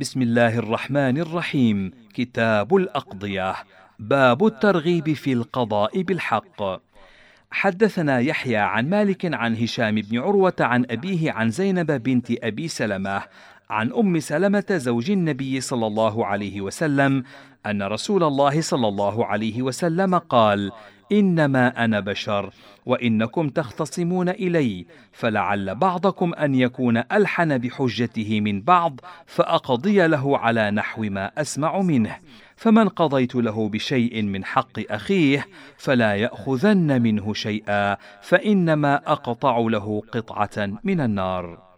بسم الله الرحمن الرحيم. كتاب الأقضية. باب الترغيب في القضاء بالحق. حدثنا يحيى عن مالك عن هشام بن عروة عن أبيه عن زينب بنت أبي سلمة عن أم سلمة زوج النبي صلى الله عليه وسلم أن رسول الله صلى الله عليه وسلم قال إنما أنا بشر وإنكم تختصمون إلي فلعل بعضكم أن يكون ألحن بحجته من بعض فأقضي له على نحو ما أسمع منه. فمن قضيت له بشيء من حق أخيه فلا يأخذن منه شيئا فإنما أقطع له قطعة من النار.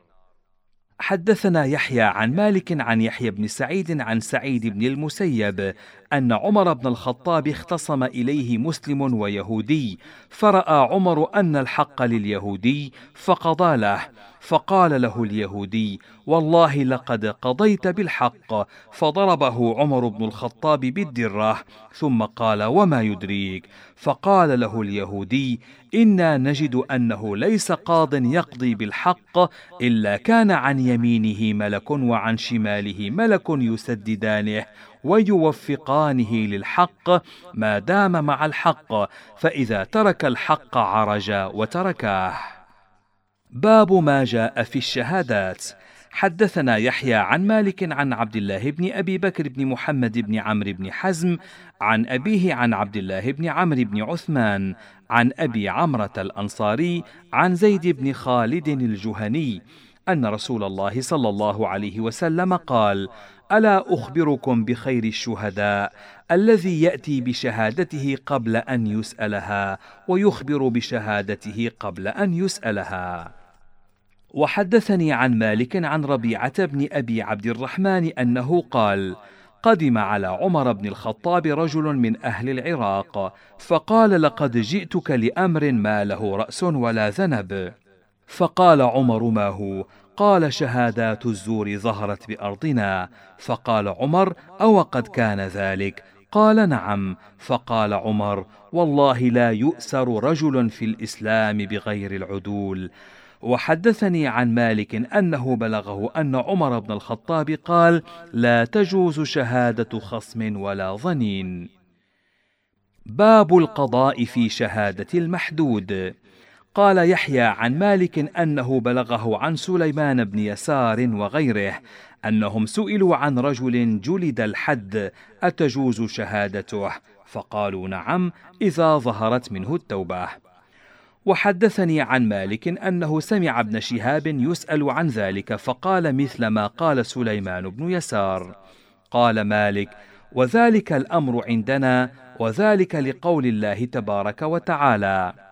حدثنا يحيى عن مالك عن يحيى بن سعيد عن سعيد بن المسيب أن عمر بن الخطاب اختصم إليه مسلم ويهودي فرأى عمر أن الحق لليهودي فقضى له فقال له اليهودي والله لقد قضيت بالحق فضربه عمر بن الخطاب بالدرة ثم قال وما يدريك؟ فقال له اليهودي إنا نجد أنه ليس قاض يقضي بالحق إلا كان عن يمينه ملك وعن شماله ملك يسددانه ويوفقانه للحق ما دام مع الحق فإذا ترك الحق عرج وتركاه. باب ما جاء في الشهادات. حدثنا يحيى عن مالك عن عبد الله بن أبي بكر بن محمد بن عمرو بن حزم عن أبيه عن عبد الله بن عمرو بن عثمان عن أبي عمرة الأنصاري عن زيد بن خالد الجهني أن رسول الله صلى الله عليه وسلم قال ألا أخبركم بخير الشهداء الذي يأتي بشهادته قبل أن يسألها ويخبر بشهادته قبل أن يسألها. وحدثني عن مالك عن ربيعة بن أبي عبد الرحمن أنه قال قدم على عمر بن الخطاب رجل من أهل العراق فقال لقد جئتك لأمر ما له رأس ولا ذنب فقال عمر ما هو؟ قال شهادات الزور ظهرت بأرضنا فقال عمر أو قد كان ذلك؟ قال نعم. فقال عمر والله لا يؤسر رجل في الإسلام بغير العدول. وحدثني عن مالك أنه بلغه أن عمر بن الخطاب قال لا تجوز شهادة خصم ولا ظنين. باب القضاء في شهادة المحدود. قال يحيى عن مالك أنه بلغه عن سليمان بن يسار وغيره أنهم سئلوا عن رجل جلد الحد أتجوز شهادته؟ فقالوا نعم إذا ظهرت منه التوبة. وحدثني عن مالك أنه سمع ابن شهاب يسأل عن ذلك فقال مثل ما قال سليمان بن يسار. قال مالك وذلك الأمر عندنا وذلك لقول الله تبارك وتعالى.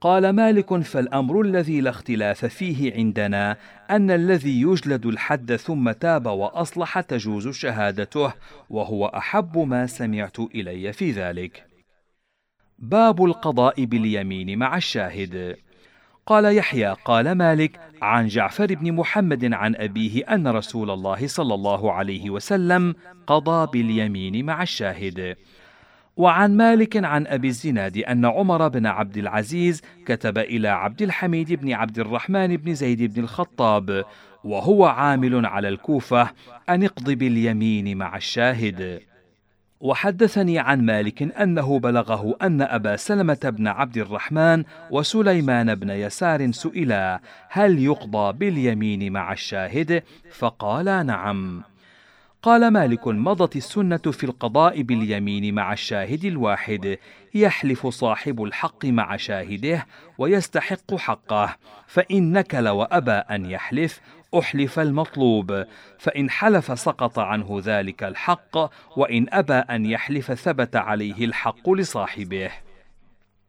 قال مالك فالأمر الذي لا اختلاف فيه عندنا أن الذي يجلد الحد ثم تاب وأصلح تجوز شهادته وهو أحب ما سمعت إلي في ذلك. باب القضاء باليمين مع الشاهد. قال يحيى قال مالك عن جعفر بن محمد عن أبيه أن رسول الله صلى الله عليه وسلم قضى باليمين مع الشاهد. وعن مالك عن أبي الزناد أن عمر بن عبد العزيز كتب إلى عبد الحميد بن عبد الرحمن بن زيد بن الخطاب وهو عامل على الكوفة أن اقض باليمين مع الشاهد. وحدثني عن مالك أنه بلغه أن أبا سلمة بن عبد الرحمن وسليمان بن يسار سئلا هل يقضى باليمين مع الشاهد؟ فقالا نعم. قال مالك مضت السنة في القضاء باليمين مع الشاهد الواحد. يحلف صاحب الحق مع شاهده ويستحق حقه. فان نكل وابى أن يحلف أحلف المطلوب. فإن حلف سقط عنه ذلك الحق وإن أبى أن يحلف ثبت عليه الحق لصاحبه.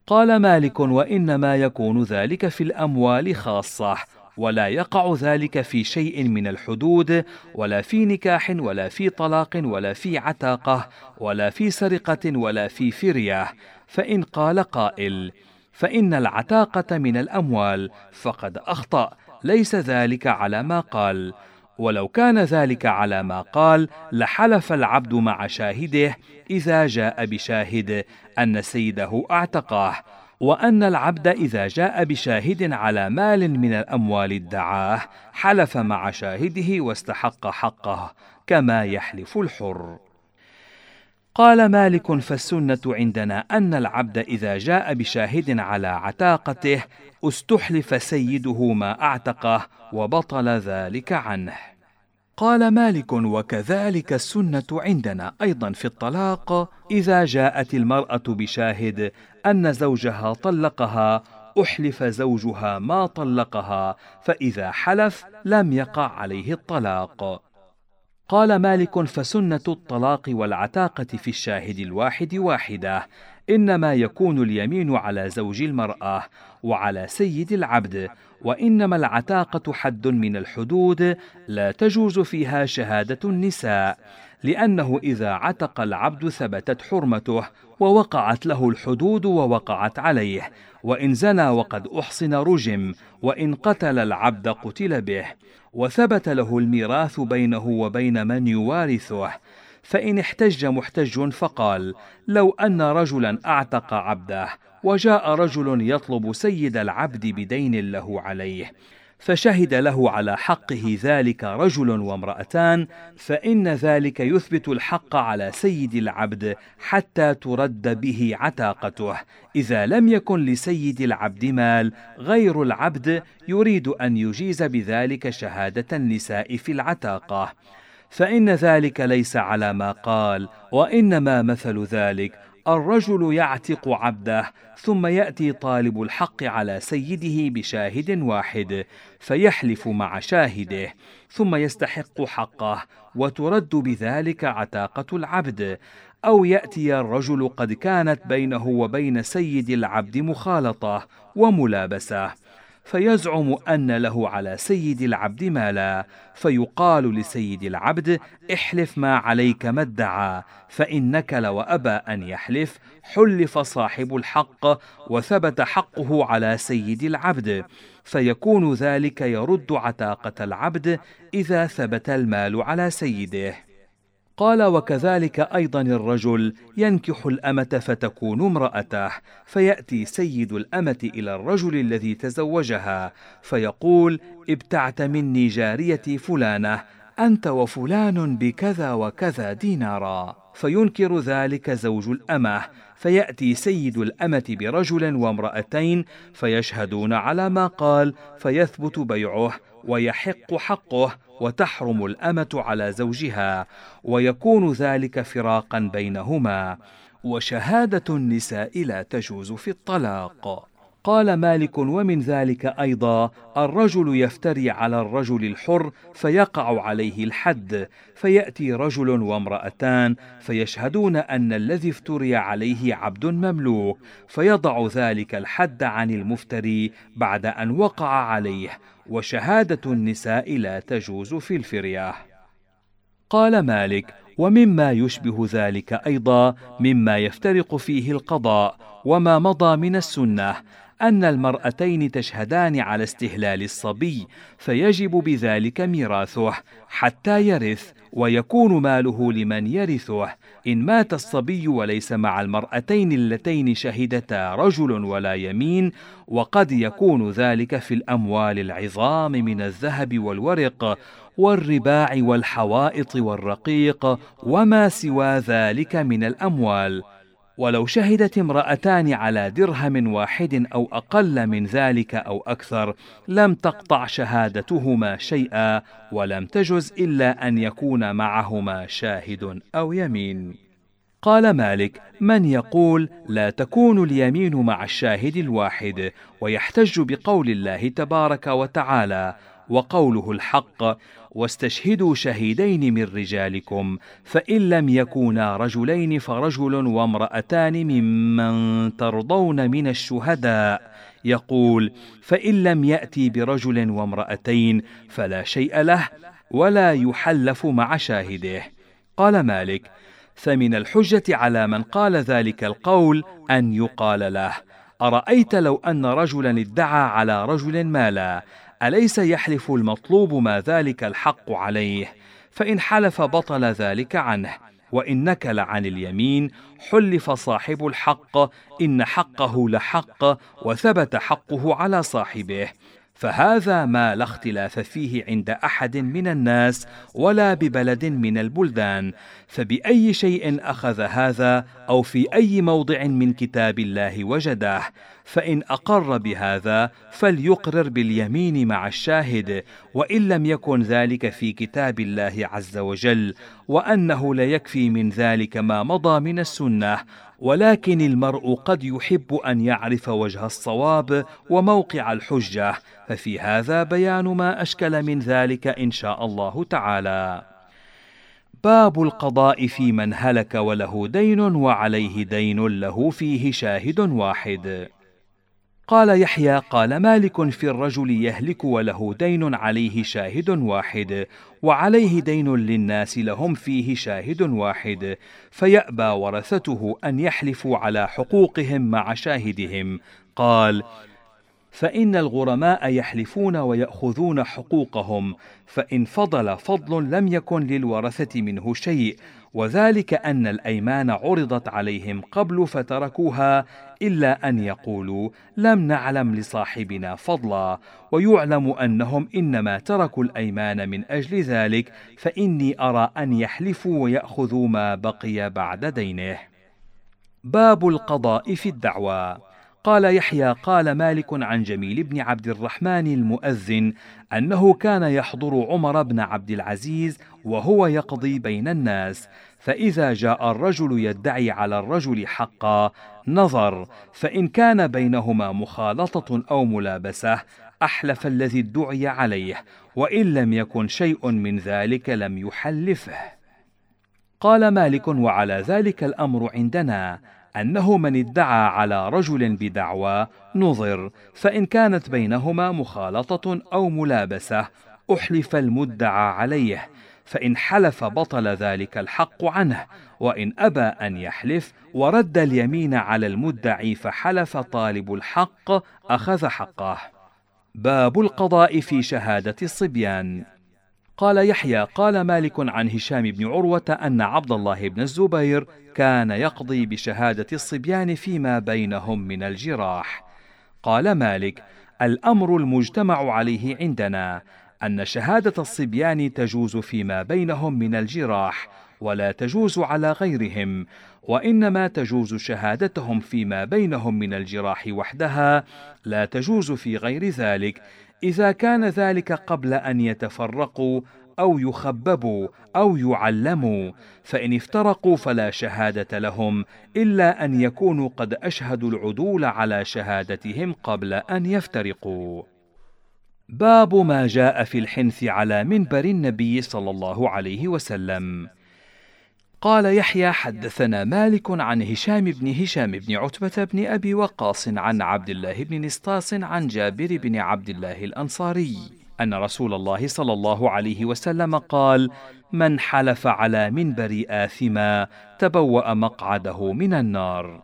قال مالك وإنما يكون ذلك في الأموال خاصة. ولا يقع ذلك في شيء من الحدود ولا في نكاح ولا في طلاق ولا في عتاقة ولا في سرقة ولا في فرية. فإن قال قائل فإن العتاقة من الأموال فقد أخطأ. ليس ذلك على ما قال. ولو كان ذلك على ما قال لحلف العبد مع شاهده إذا جاء بشاهد أن سيده أعتقاه. وأن العبد إذا جاء بشاهد على مال من الأموال ادعاه حلف مع شاهده واستحق حقه كما يحلف الحر قال مالك فالسنة عندنا أن العبد إذا جاء بشاهد على عتاقته استحلف سيده ما أعتقه وبطل ذلك عنه. قال مالك وكذلك السنة عندنا أيضا في الطلاق إذا جاءت المرأة بشاهد أن زوجها طلقها أحلف زوجها ما طلقها فإذا حلف لم يقع عليه الطلاق. قال مالك فسنة الطلاق والعتاقة في الشاهد الواحد واحدة إنما يكون اليمين على زوج المرأة وعلى سيد العبد وإنما العتاقة حد من الحدود لا تجوز فيها شهادة النساء لأنه إذا عتق العبد ثبتت حرمته ووقعت له الحدود ووقعت عليه وإن زنى وقد أحصن رجم وإن قتل العبد قتل به وثبت له الميراث بينه وبين من يوارثه. فإن احتج محتج فقال لو أن رجلا أعتق عبده وجاء رجل يطلب سيد العبد بدين له عليه فشهد له على حقه ذلك رجل وامرأتان فإن ذلك يثبت الحق على سيد العبد حتى ترد به عتاقته. إذا لم يكن لسيد العبد مال غير العبد يريد أن يجيز بذلك شهادة النساء في العتاقة. فإن ذلك ليس على ما قال وإنما مثل ذلك الرجل يعتق عبده ثم يأتي طالب الحق على سيده بشاهد واحد فيحلف مع شاهده ثم يستحق حقه وترد بذلك عتاقة العبد. أو يأتي الرجل قد كانت بينه وبين سيد العبد مخالطة وملابسة. فيزعم أن له على سيد العبد مالا فيقال لسيد العبد احلف ما عليك ما ادعى فإن نكل وأبى أن يحلف حلف صاحب الحق وثبت حقه على سيد العبد فيكون ذلك يرد عتاقة العبد إذا ثبت المال على سيده. قال وكذلك أيضا الرجل ينكح الأمة فتكون امرأته فيأتي سيد الأمة إلى الرجل الذي تزوجها فيقول ابتعت مني جاريتي فلانة أنت وفلان بكذا وكذا دينارا. فينكر ذلك زوج الأمة. فيأتي سيد الأمة برجل وامرأتين فيشهدون على ما قال فيثبت بيعه ويحق حقه وتحرم الأمة على زوجها ويكون ذلك فراقا بينهما. وشهادة النساء لا تجوز في الطلاق. قال مالك ومن ذلك أيضا الرجل يفتري على الرجل الحر فيقع عليه الحد فيأتي رجل وامرأتان فيشهدون أن الذي افتري عليه عبد مملوك فيضع ذلك الحد عن المفتري بعد أن وقع عليه وشهادة النساء لا تجوز في الفرية. قال مالك ومما يشبه ذلك أيضا مما يفترق فيه القضاء وما مضى من السنة أن المرأتين تشهدان على استهلال الصبي فيجب بذلك ميراثه حتى يرث ويكون ماله لمن يرثه. إن مات الصبي وليس مع المرأتين اللتين شهدتا رجل ولا يمين وقد يكون ذلك في الأموال العظام من الذهب والورق والرباع والحوائط والرقيق وما سوى ذلك من الأموال. ولو شهدت امرأتان على درهم واحد أو أقل من ذلك أو أكثر لم تقطع شهادتهما شيئا ولم تجز إلا أن يكون معهما شاهد أو يمين. قال مالك: من يقول لا تكون اليمين مع الشاهد الواحد ويحتج بقول الله تبارك وتعالى وقوله الحق واستشهدوا شهيدين من رجالكم فإن لم يكونا رجلين فرجل وامرأتان ممن ترضون من الشهداء. يقول فإن لم يأتي برجل وامرأتين فلا شيء له ولا يحلف مع شاهده. قال مالك فمن الحجة على من قال ذلك القول أن يقال له أرأيت لو أن رجلا ادعى على رجل مالا أليس يحلف المطلوب ما ذلك الحق عليه؟ فإن حلف بطل ذلك عنه وان نكل عن اليمين حلف صاحب الحق إن حقه لحق وثبت حقه على صاحبه. فهذا ما لا اختلاف فيه عند أحد من الناس ولا ببلد من البلدان. فبأي شيء أخذ هذا أو في أي موضع من كتاب الله وجده فإن أقر بهذا فليقرر باليمين مع الشاهد وإن لم يكن ذلك في كتاب الله عز وجل وأنه ليكفي من ذلك ما مضى من السنة ولكن المرء قد يحب أن يعرف وجه الصواب وموقع الحجة ففي هذا بيان ما أشكل من ذلك إن شاء الله تعالى. باب القضاء في من هلك وله دين وعليه دين له فيه شاهد واحد. قال يحيى قال مالك في الرجل يهلك وله دين عليه شاهد واحد وعليه دين للناس لهم فيه شاهد واحد فيأبى ورثته أن يحلفوا على حقوقهم مع شاهدهم. قال فإن الغرماء يحلفون ويأخذون حقوقهم فإن فضل فضل لم يكن للورثة منه شيء وذلك أن الأيمان عرضت عليهم قبل فتركوها إلا أن يقولوا لم نعلم لصاحبنا فضلا ويعلم أنهم إنما تركوا الأيمان من أجل ذلك فإني أرى أن يحلفوا ويأخذوا ما بقي بعد دينه. باب القضاء في الدعوى. قال يحيى قال مالك عن جميل بن عبد الرحمن المؤذن أنه كان يحضر عمر بن عبد العزيز وهو يقضي بين الناس فإذا جاء الرجل يدعي على الرجل حقا نظر فإن كان بينهما مخالطة أو ملابسة أحلف الذي ادعي عليه وإن لم يكن شيء من ذلك لم يحلفه. قال مالك وعلى ذلك الأمر عندنا. أنه من ادعى على رجل بدعوى نظر فإن كانت بينهما مخالطة أو ملابسة أحلف المدعى عليه فإن حلف بطل ذلك الحق عنه وإن أبى أن يحلف ورد اليمين على المدعي فحلف طالب الحق أخذ حقه. باب القضاء في شهادة الصبيان قال يحيى قال مالك عن هشام بن عروة أن عبد الله بن الزبير كان يقضي بشهادة الصبيان فيما بينهم من الجراح. قال مالك: الأمر المجتمع عليه عندنا أن شهادة الصبيان تجوز فيما بينهم من الجراح، ولا تجوز على غيرهم، وإنما تجوز شهادتهم فيما بينهم من الجراح وحدها، لا تجوز في غير ذلك، إذا كان ذلك قبل أن يتفرقوا أو يخببوا أو يعلموا فإن افترقوا فلا شهادة لهم إلا أن يكونوا قد أشهدوا العدول على شهادتهم قبل أن يفترقوا. باب ما جاء في الحنث على منبر النبي صلى الله عليه وسلم. قال يحيى حدثنا مالك عن هشام بن هشام بن عتبة بن أبي وقاص عن عبد الله بن نسطاس عن جابر بن عبد الله الأنصاري أن رسول الله صلى الله عليه وسلم قال: من حلف على منبر آثما تبوأ مقعده من النار.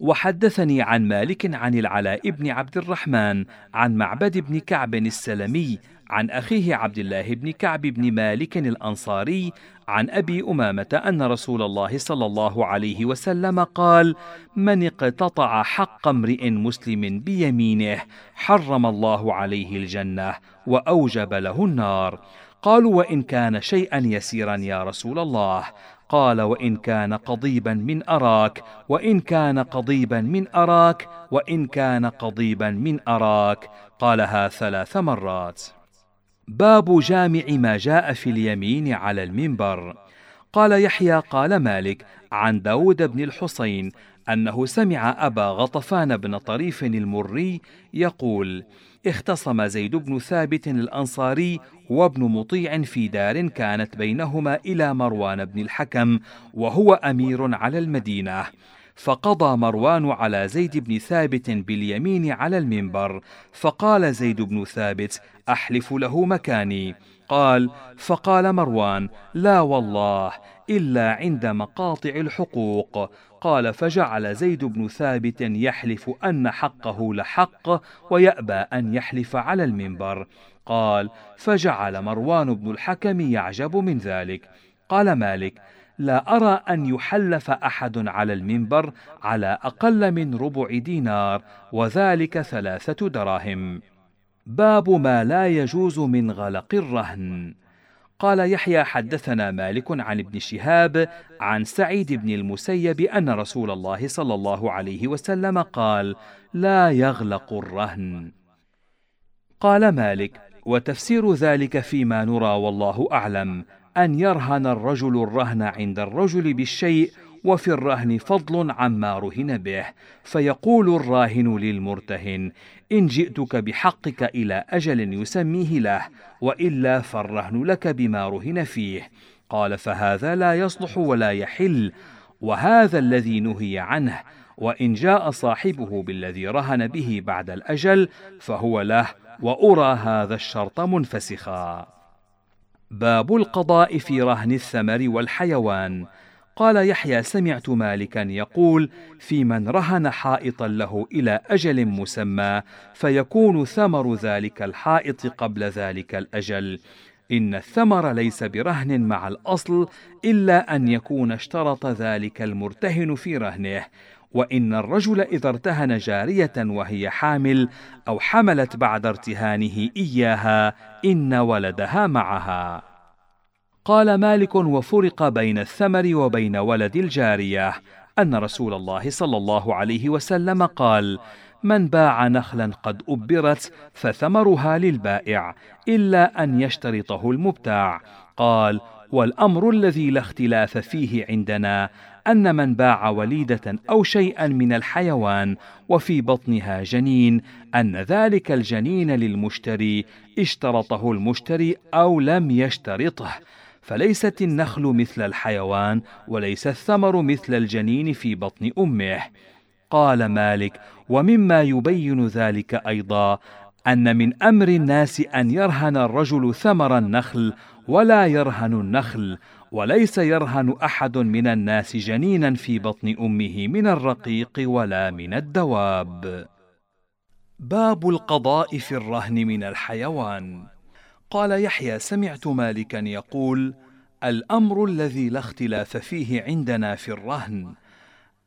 وحدثني عن مالك عن العلاء بن عبد الرحمن عن معبد بن كعب السلمي عن أخيه عبد الله بن كعب بن مالك الأنصاري عن أبي أمامة أن رسول الله صلى الله عليه وسلم قال: من اقتطع حق امرئ مسلم بيمينه حرم الله عليه الجنة وأوجب له النار. قالوا: وإن كان شيئا يسيرا يا رسول الله. قال وإن كان قضيبا من أراك وإن كان قضيبا من أراك وإن كان قضيبا من أراك قالها ثلاث مرات باب جامع ما جاء في اليمين على المنبر. قال يحيى قال مالك عن داود بن الحسين أنه سمع أبا غطفان بن طريف المري يقول اختصم زيد بن ثابت الأنصاري وابن مطيع في دار كانت بينهما إلى مروان بن الحكم وهو أمير على المدينة. فقضى مروان على زيد بن ثابت باليمين على المنبر فقال زيد بن ثابت أحلف له مكاني. قال فقال مروان لا والله إلا عند مقاطع الحقوق. قال فجعل زيد بن ثابت يحلف أن حقه لحق ويأبى أن يحلف على المنبر. قال فجعل مروان بن الحكم يعجب من ذلك. قال مالك لا أرى أن يحلف أحد على المنبر على أقل من ربع دينار وذلك ثلاثة دراهم. باب ما لا يجوز من غلق الرهن. قال يحيى حدثنا مالك عن ابن شهاب عن سعيد بن المسيب أن رسول الله صلى الله عليه وسلم قال لا يغلق الرهن. قال مالك وتفسير ذلك فيما نرى والله أعلم أن يرهن الرجل الرهن عند الرجل بالشيء وفي الرهن فضل عما رهن به. فيقول الراهن للمرتهن إن جئتك بحقك إلى أجل يسميه له وإلا فالرهن لك بما رهن فيه. قال فهذا لا يصلح ولا يحل وهذا الذي نهي عنه وإن جاء صاحبه بالذي رهن به بعد الأجل فهو له وأرى هذا الشرط منفسخا. باب القضاء في رهن الثمر والحيوان. قال يحيى سمعت مالكا يقول في من رهن حائطا له إلى أجل مسمى فيكون ثمر ذلك الحائط قبل ذلك الأجل. إن الثمر ليس برهن مع الأصل إلا أن يكون اشترط ذلك المرتهن في رهنه. وإن الرجل إذا ارتهن جارية وهي حامل أو حملت بعد ارتهانه إياها إن ولدها معها. قال مالك وفرق بين الثمر وبين ولد الجارية أن رسول الله صلى الله عليه وسلم قال من باع نخلا قد أبرت فثمرها للبائع إلا أن يشترطه المبتاع قال والأمر الذي لا اختلاف فيه عندنا أن من باع وليدة أو شيئا من الحيوان وفي بطنها جنين أن ذلك الجنين للمشتري اشترطه المشتري أو لم يشترطه. فليست النخل مثل الحيوان وليس الثمر مثل الجنين في بطن أمه. قال مالك ومما يبين ذلك أيضا أن من أمر الناس أن يرهن الرجل ثمر النخل ولا يرهن النخل وليس يرهن أحد من الناس جنينا في بطن أمه من الرقيق ولا من الدواب. باب القضاء في الرهن من الحيوان. قال يحيى سمعت مالكا يقول الأمر الذي لا اختلاف فيه عندنا في الرهن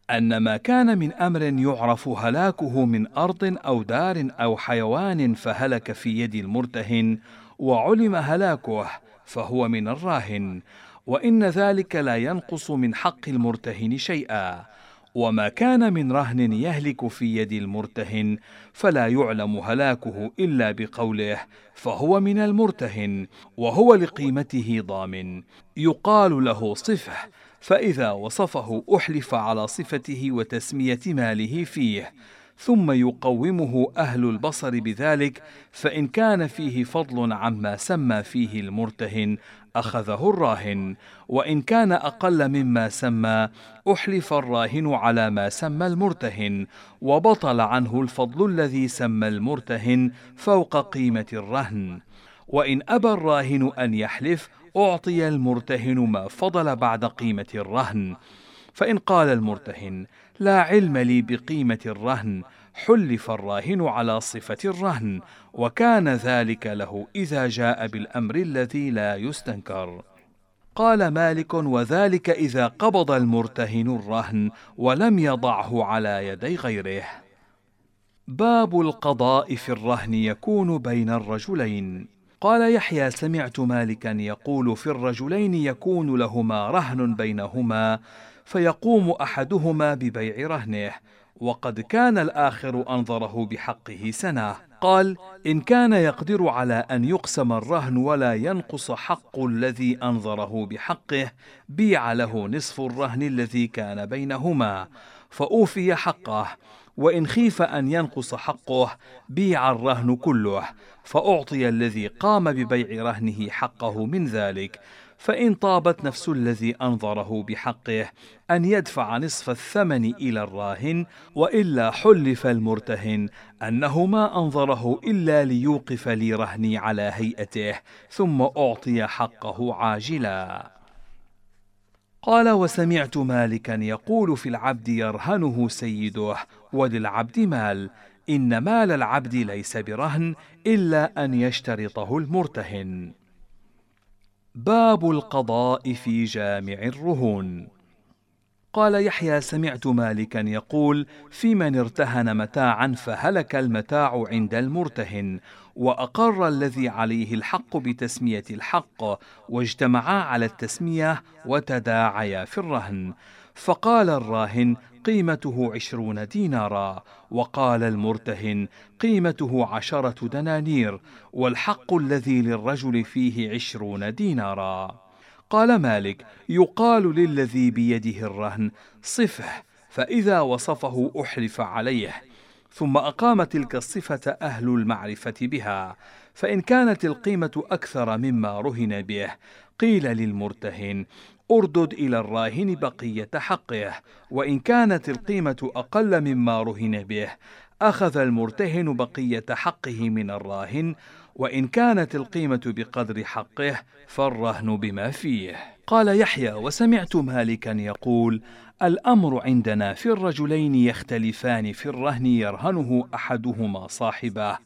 أن ما كان من أمر يعرف هلاكه من أرض أو دار أو حيوان فهلك في يد المرتهن وعلم هلاكه فهو من الراهن. وإن ذلك لا ينقص من حق المرتهن شيئا. وما كان من رهن يهلك في يد المرتهن فلا يعلم هلاكه إلا بقوله فهو من المرتهن وهو لقيمته ضامن. يقال له صفة فإذا وصفه أحلف على صفته وتسمية ماله فيه. ثم يقومه أهل البصر بذلك فإن كان فيه فضل عما سمى فيه المرتهن أخذه الراهن وإن كان أقل مما سمى أحلف الراهن على ما سمى المرتهن وبطل عنه الفضل الذي سمى المرتهن فوق قيمة الرهن. وإن أبى الراهن أن يحلف أعطي المرتهن ما فضل بعد قيمة الرهن. فإن قال المرتهن لا علم لي بقيمة الرهن حلف الراهن على صفة الرهن وكان ذلك له إذا جاء بالأمر الذي لا يستنكر. قال مالك وذلك إذا قبض المرتهن الرهن ولم يضعه على يدي غيره. باب القضاء في الرهن يكون بين الرجلين. قال يحيى سمعت مالكا يقول في الرجلين يكون لهما رهن بينهما فيقوم أحدهما ببيع رهنه وقد كان الآخر أنظره بحقه سنة. قال إن كان يقدر على أن يقسم الرهن ولا ينقص حق الذي أنظره بحقه بيع له نصف الرهن الذي كان بينهما فأوفي حقه وإن خيف أن ينقص حقه بيع الرهن كله فأعطي الذي قام ببيع رهنه حقه من ذلك فإن طابت نفس الذي أنظره بحقه أن يدفع نصف الثمن إلى الراهن وإلا حلف المرتهن أنه ما أنظره إلا ليوقف لي رهني على هيئته ثم أعطي حقه عاجلا. قال وسمعت مالكا يقول في العبد يرهنه سيده وللعبد مال إن مال العبد ليس برهن إلا أن يشترطه المرتهن. باب القضاء في جامع الرهون. قال يحيى سمعت مالكا يقول في من ارتهن متاعا فهلك المتاع عند المرتهن وأقر الذي عليه الحق بتسمية الحق واجتمعا على التسمية وتداعيا في الرهن. فقال الراهن قيمته عشرون دينارا وقال المرتهن قيمته عشرة دنانير والحق الذي للرجل فيه عشرون دينارا. قال مالك يقال للذي بيده الرهن صفه فإذا وصفه أحلف عليه. ثم أقام تلك الصفة أهل المعرفة بها فإن كانت القيمة أكثر مما رهن به قيل للمرتهن أردد إلى الراهن بقية حقه وإن كانت القيمة أقل مما رهن به أخذ المرتهن بقية حقه من الراهن وإن كانت القيمة بقدر حقه فالرهن بما فيه. قال يحيى: وسمعت مالكا يقول: الأمر عندنا في الرجلين يختلفان في الرهن يرهنه أحدهما صاحبه،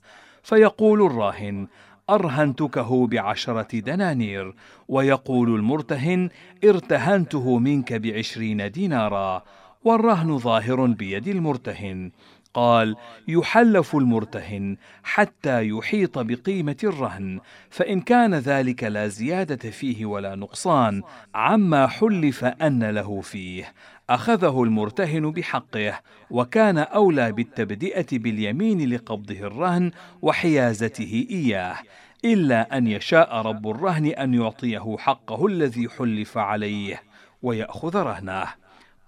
فيقول الراهن: أرهنتكه بعشرة دنانير، ويقول المرتهن: ارتهنته منك بعشرين دينارا، والرهن ظاهر بيد المرتهن. قال يحلف المرتهن حتى يحيط بقيمة الرهن فإن كان ذلك لا زيادة فيه ولا نقصان عما حلف أن له فيه أخذه المرتهن بحقه وكان أولى بالتبدئة باليمين لقبضه الرهن وحيازته إياه إلا أن يشاء رب الرهن أن يعطيه حقه الذي حلف عليه ويأخذ رهنه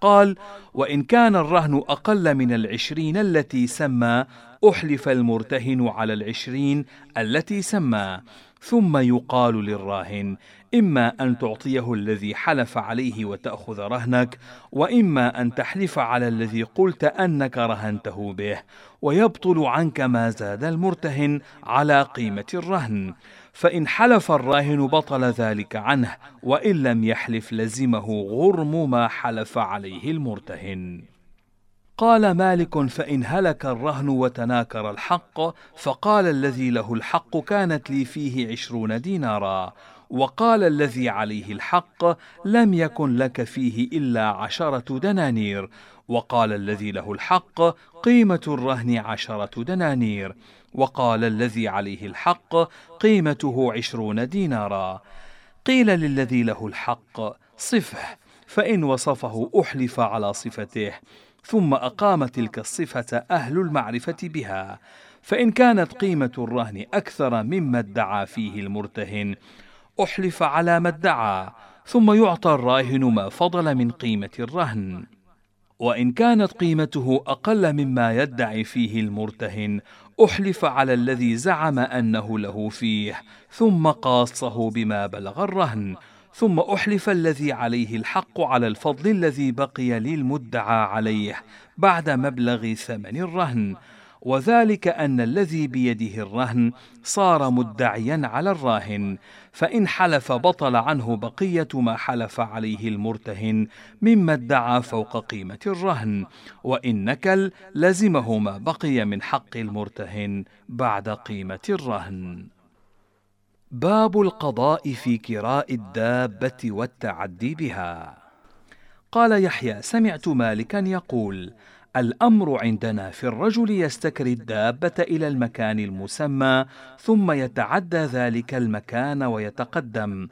قال وإن كان الرهن أقل من العشرين التي سمى أحلف المرتهن على العشرين التي سمى ثم يقال للراهن إما أن تعطيه الذي حلف عليه وتأخذ رهنك وإما أن تحلف على الذي قلت أنك رهنته به ويبطل عنك ما زاد المرتهن على قيمة الرهن. فإن حلف الراهن بطل ذلك عنه وإن لم يحلف لزمه غرم ما حلف عليه المرتهن. قال مالك فإن هلك الرهن وتناكر الحق فقال الذي له الحق كانت لي فيه عشرون دينارا وقال الذي عليه الحق لم يكن لك فيه إلا عشرة دنانير وقال الذي له الحق قيمة الرهن عشرة دنانير وقال الذي عليه الحق قيمته عشرون دينارا. قيل للذي له الحق صفه فإن وصفه أحلف على صفته ثم أقام تلك الصفة أهل المعرفة بها فإن كانت قيمة الرهن أكثر مما ادعى فيه المرتهن. أحلف على ما ادعى ثم يعطى الراهن ما فضل من قيمة الرهن. وإن كانت قيمته أقل مما يدعي فيه المرتهن أحلف على الذي زعم أنه له فيه ثم قاصه بما بلغ الرهن. ثم أحلف الذي عليه الحق على الفضل الذي بقي للمدعى عليه بعد مبلغ ثمن الرهن. وذلك أن الذي بيده الرهن صار مدعيا على الراهن فإن حلف بطل عنه بقية ما حلف عليه المرتهن مما ادعى فوق قيمة الرهن. وإن نكل لزمه ما بقي من حق المرتهن بعد قيمة الرهن. باب القضاء في كراء الدابة والتعدي بها. قال يحيى سمعت مالكا يقول الأمر عندنا في الرجل يستكري الدابة إلى المكان المسمى ثم يتعدى ذلك المكان ويتقدم.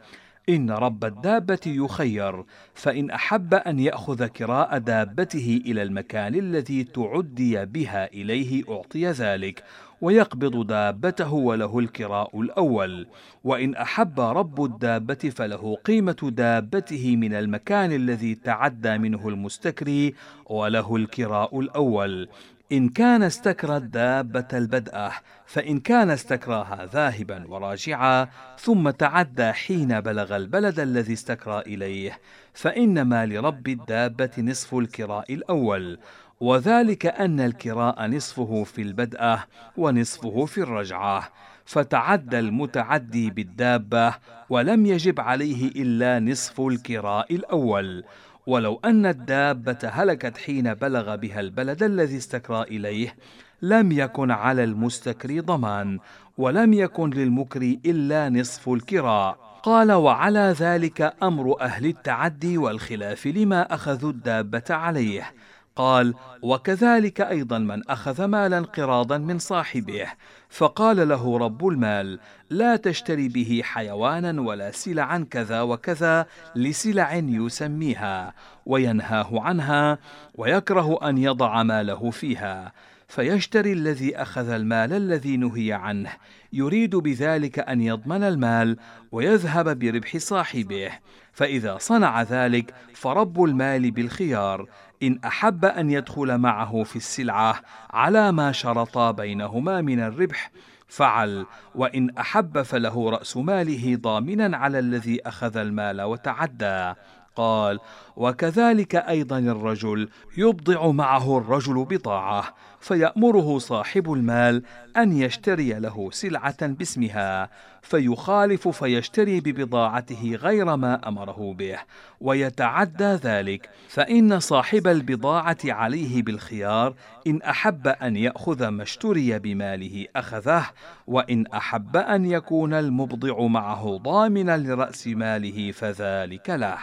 إن رب الدابة يخير فإن أحب أن يأخذ كراء دابته إلى المكان الذي تعدي بها إليه أعطي ذلك. ويقبض دابته وله الكراء الأول. وإن أحب رب الدابة فله قيمة دابته من المكان الذي تعدى منه المستكري وله الكراء الأول. إن كان استكرى الدابة البدءة فإن كان استكراها ذاهبا وراجعا ثم تعدى حين بلغ البلد الذي استكرى إليه. فإنما لرب الدابة نصف الكراء الأول. وذلك أن الكراء نصفه في البدءة ونصفه في الرجعة فتعدى المتعدي بالدابة ولم يجب عليه إلا نصف الكراء الأول. ولو أن الدابة هلكت حين بلغ بها البلد الذي استكرى إليه لم يكن على المستكري ضمان ولم يكن للمكري إلا نصف الكراء. قال وعلى ذلك أمر أهل التعدي والخلاف لما أخذوا الدابة عليه قال وكذلك أيضا من أخذ مالا قراضا من صاحبه فقال له رب المال لا تشتري به حيوانا ولا سلعا كذا وكذا لسلع يسميها وينهاه عنها ويكره أن يضع ماله فيها فيشتري الذي أخذ المال الذي نهي عنه يريد بذلك أن يضمن المال ويذهب بربح صاحبه فإذا صنع ذلك فرب المال بالخيار إن أحب أن يدخل معه في السلعة على ما شرطا بينهما من الربح فعل وإن أحب فله رأس ماله ضامنا على الذي أخذ المال وتعدى. قال وكذلك أيضا الرجل يبضع معه الرجل بضاعة فيأمره صاحب المال أن يشتري له سلعة باسمها فيخالف فيشتري ببضاعته غير ما أمره به ويتعدى ذلك. فإن صاحب البضاعة عليه بالخيار إن أحب أن يأخذ ما اشتري بماله أخذه وإن أحب أن يكون المبضع معه ضامنا لرأس ماله فذلك له.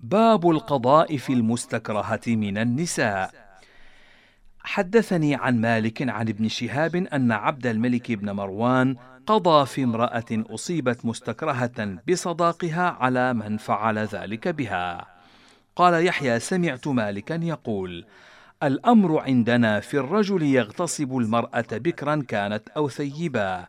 باب القضاء في المستكرهة من النساء. حدثني عن مالك عن ابن شهاب أن عبد الملك بن مروان قضى في امرأة أصيبت مستكرهة بصداقها على من فعل ذلك بها. قال يحيى سمعت مالكا يقول: الأمر عندنا في الرجل يغتصب المرأة بكرا كانت أو ثيبا،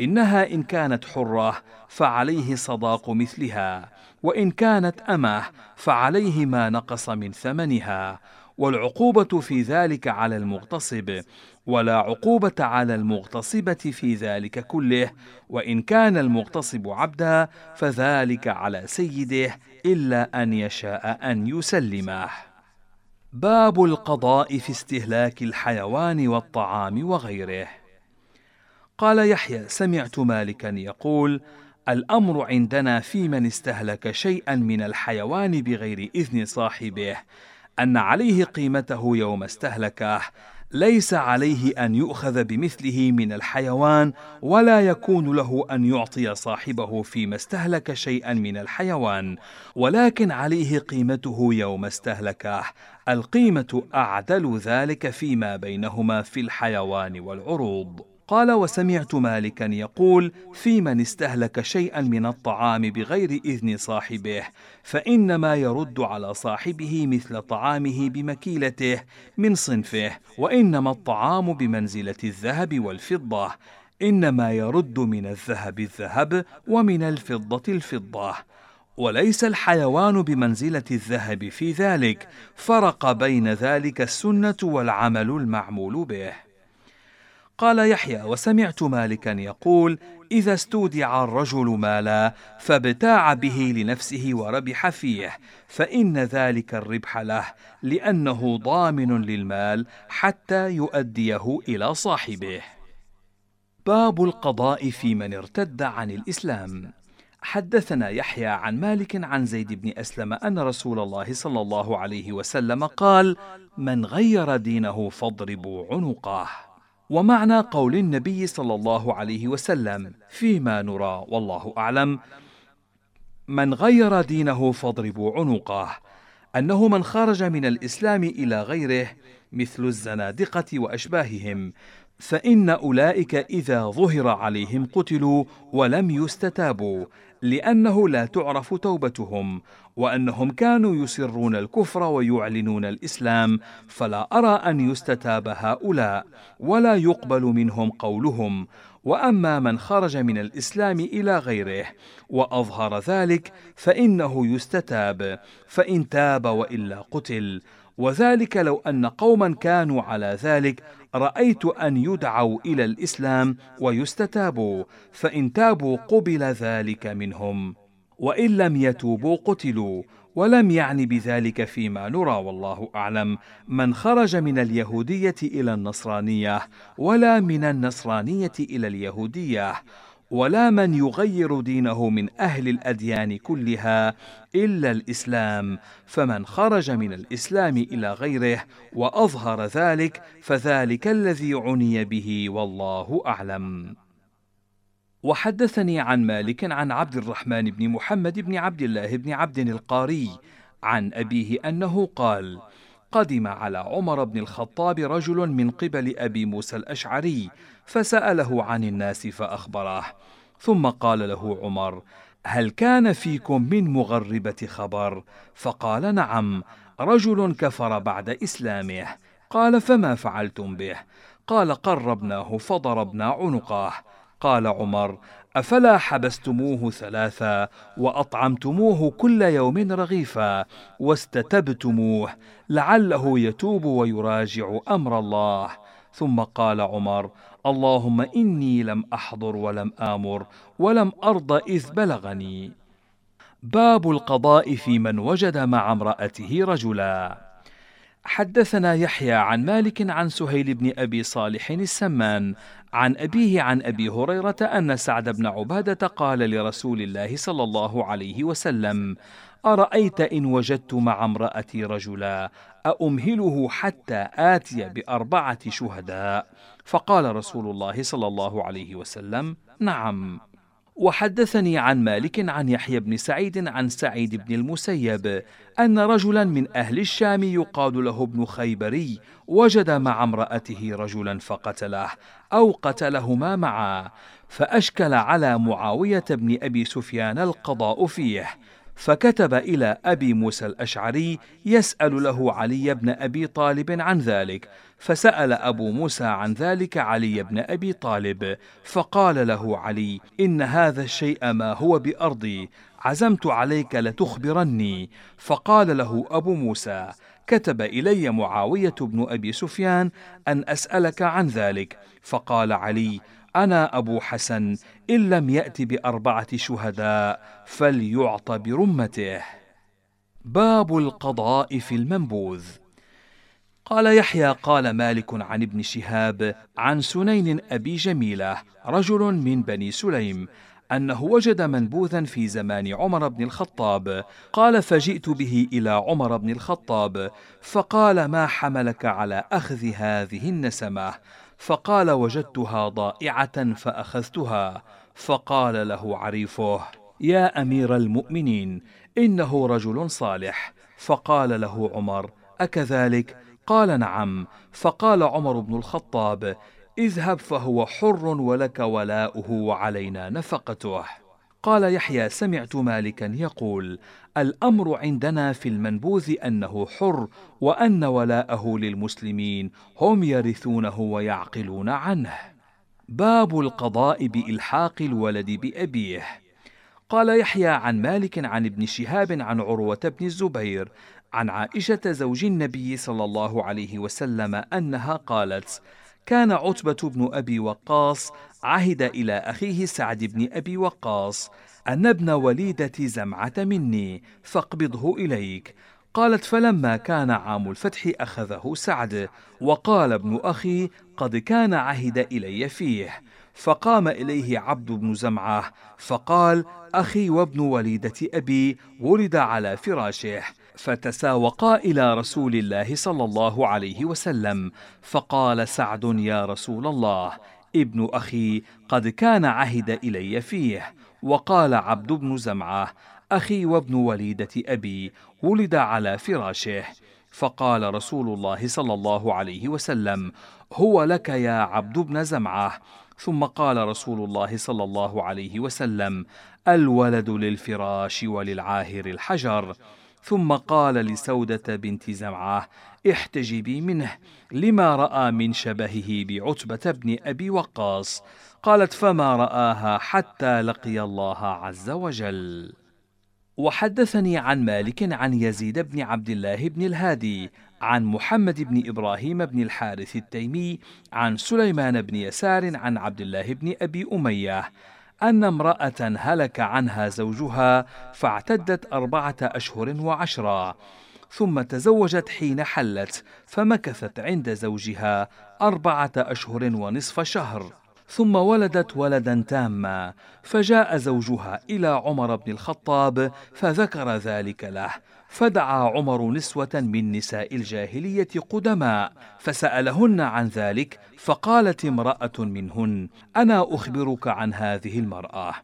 إنها إن كانت حرة فعليه صداق مثلها، وإن كانت أمة فعليه ما نقص من ثمنها والعقوبة في ذلك على المغتصب ولا عقوبة على المغتصبة في ذلك كله. وإن كان المغتصب عبدا فذلك على سيده إلا أن يشاء أن يسلمه. باب القضاء في استهلاك الحيوان والطعام وغيره. قال يحيى سمعت مالكا يقول الأمر عندنا في من استهلك شيئا من الحيوان بغير إذن صاحبه. أن عليه قيمته يوم استهلكه. ليس عليه أن يؤخذ بمثله من الحيوان ولا يكون له أن يعطي صاحبه فيما استهلك شيئا من الحيوان. ولكن عليه قيمته يوم استهلكه. القيمة أعدل ذلك فيما بينهما في الحيوان والعروض. قال وسمعت مالكا يقول في من استهلك شيئا من الطعام بغير إذن صاحبه فإنما يرد على صاحبه مثل طعامه بمكيلته من صنفه وإنما الطعام بمنزلة الذهب والفضة إنما يرد من الذهب الذهب ومن الفضة الفضة وليس الحيوان بمنزلة الذهب في ذلك فرق بين ذلك السنة والعمل المعمول به. قال يحيى وسمعت مالكا يقول إذا استودع الرجل مالا فابتاع به لنفسه وربح فيه فإن ذلك الربح له لأنه ضامن للمال حتى يؤديه إلى صاحبه. باب القضاء في من ارتد عن الإسلام. حدثنا يحيى عن مالك عن زيد بن أسلم أن رسول الله صلى الله عليه وسلم قال من غير دينه فاضربوا عنقه. ومعنى قول النبي صلى الله عليه وسلم فيما نرى والله أعلم. من غير دينه فاضربوا عنقه أنه من خرج من الإسلام إلى غيره مثل الزنادقة وأشباههم فإن أولئك إذا ظهر عليهم قتلوا ولم يستتابوا لأنه لا تعرف توبتهم وأنهم كانوا يسرون الكفر ويعلنون الإسلام فلا أرى أن يستتاب هؤلاء ولا يقبل منهم قولهم. وأما من خرج من الإسلام إلى غيره وأظهر ذلك فإنه يستتاب فإن تاب وإلا قتل. وذلك لو أن قوما كانوا على ذلك رأيت أن يدعوا إلى الإسلام ويستتابوا فإن تابوا قبل ذلك منهم. وإن لم يتوبوا قتلوا ولم يعني بذلك فيما نرى والله أعلم من خرج من اليهودية إلى النصرانية ولا من النصرانية إلى اليهودية ولا من يغير دينه من أهل الأديان كلها إلا الإسلام فمن خرج من الإسلام إلى غيره وأظهر ذلك فذلك الذي عني به والله أعلم. وحدثني عن مالك عن عبد الرحمن بن محمد بن عبد الله بن عبد القاري عن أبيه أنه قال قدم على عمر بن الخطاب رجل من قبل أبي موسى الأشعري فسأله عن الناس فأخبره ثم قال له عمر هل كان فيكم من مغربة خبر؟ فقال نعم رجل كفر بعد إسلامه. قال فما فعلتم به؟ قال قربناه فضربنا عنقه. قال عمر أفلا حبستموه ثلاثا وأطعمتموه كل يوم رغيفا واستتبتموه لعله يتوب ويراجع أمر الله. ثم قال عمر اللهم إني لم أحضر ولم آمر ولم أرض إذ بلغني. باب القضاء في من وجد مع امرأته رجلا. حدثنا يحيى عن مالك عن سهيل بن أبي صالح السمان عن أبيه عن أبي هريرة أن سعد بن عبادة قال لرسول الله صلى الله عليه وسلم أرأيت إن وجدت مع امرأتي رجلا أأمهله حتى آتي بأربعة شهداء؟ فقال رسول الله صلى الله عليه وسلم نعم. وحدثني عن مالك عن يحيى بن سعيد عن سعيد بن المسيب أن رجلا من أهل الشام يقال له ابن خيبري وجد مع امرأته رجلا فقتله أو قتلهما معا فأشكل على معاوية بن أبي سفيان القضاء فيه فكتب إلى أبي موسى الأشعري يسأل له علي بن أبي طالب عن ذلك فسأل أبو موسى عن ذلك علي بن أبي طالب فقال له علي إن هذا الشيء ما هو بأرضي عزمت عليك لتخبرني فقال له أبو موسى كتب إلي معاوية بن أبي سفيان أن أسألك عن ذلك فقال علي أنا أبو حسن إن لم يأت بأربعة شهداء فليعط برمته. باب القضاء في المنبوذ. قال يحيى قال مالك عن ابن شهاب عن سنين أبي جميلة رجل من بني سليم أنه وجد منبوذا في زمان عمر بن الخطاب. قال فجئت به إلى عمر بن الخطاب فقال ما حملك على أخذ هذه النسمة؟ فقال وجدتها ضائعة فأخذتها فقال له عريفه يا أمير المؤمنين إنه رجل صالح. فقال له عمر أكذلك؟ قال نعم. فقال عمر بن الخطاب اذهب فهو حر ولك ولاؤه وعلينا نفقته. قال يحيى سمعت مالكا يقول الأمر عندنا في المنبوذ أنه حر وأن ولاءه للمسلمين هم يرثونه ويعقلون عنه. باب القضاء بإلحاق الولد بأبيه. قال يحيى عن مالك عن ابن شهاب عن عروة بن الزبير عن عائشة زوج النبي صلى الله عليه وسلم أنها قالت كان عتبة بن أبي وقاص عهد إلى أخيه سعد بن أبي وقاص أن ابن وليدة زمعة مني فاقبضه إليك. قالت فلما كان عام الفتح أخذه سعد وقال ابن أخي قد كان عهد إلي فيه فقام إليه عبد بن زمعة فقال أخي وابن وليدة أبي ولد على فراشه فتساوقا إلى رسول الله صلى الله عليه وسلم. فقال سعد يا رسول الله ابن أخي قد كان عهد إلي فيه وقال عبد بن زمعة أخي وابن وليدة أبي ولد على فراشه. فقال رسول الله صلى الله عليه وسلم هو لك يا عبد بن زمعة. ثم قال رسول الله صلى الله عليه وسلم الولد للفراش وللعاهر الحجر. ثم قال لسودة بنت زمعة احتجبي منه لما رأى من شبهه بعتبة بن أبي وقاص. قالت فما رآها حتى لقي الله عز وجل. وحدثني عن مالك عن يزيد بن عبد الله بن الهادي عن محمد بن إبراهيم بن الحارث التيمي عن سليمان بن يسار عن عبد الله بن أبي أمية أن امرأة هلك عنها زوجها فاعتدت أربعة أشهر وعشرا ثم تزوجت حين حلت فمكثت عند زوجها أربعة أشهر ونصف شهر. ثم ولدت ولدا تاما فجاء زوجها إلى عمر بن الخطاب فذكر ذلك له فدعا عمر نسوة من نساء الجاهلية قدماء فسألهن عن ذلك فقالت امرأة منهن أنا أخبرك عن هذه المرأة.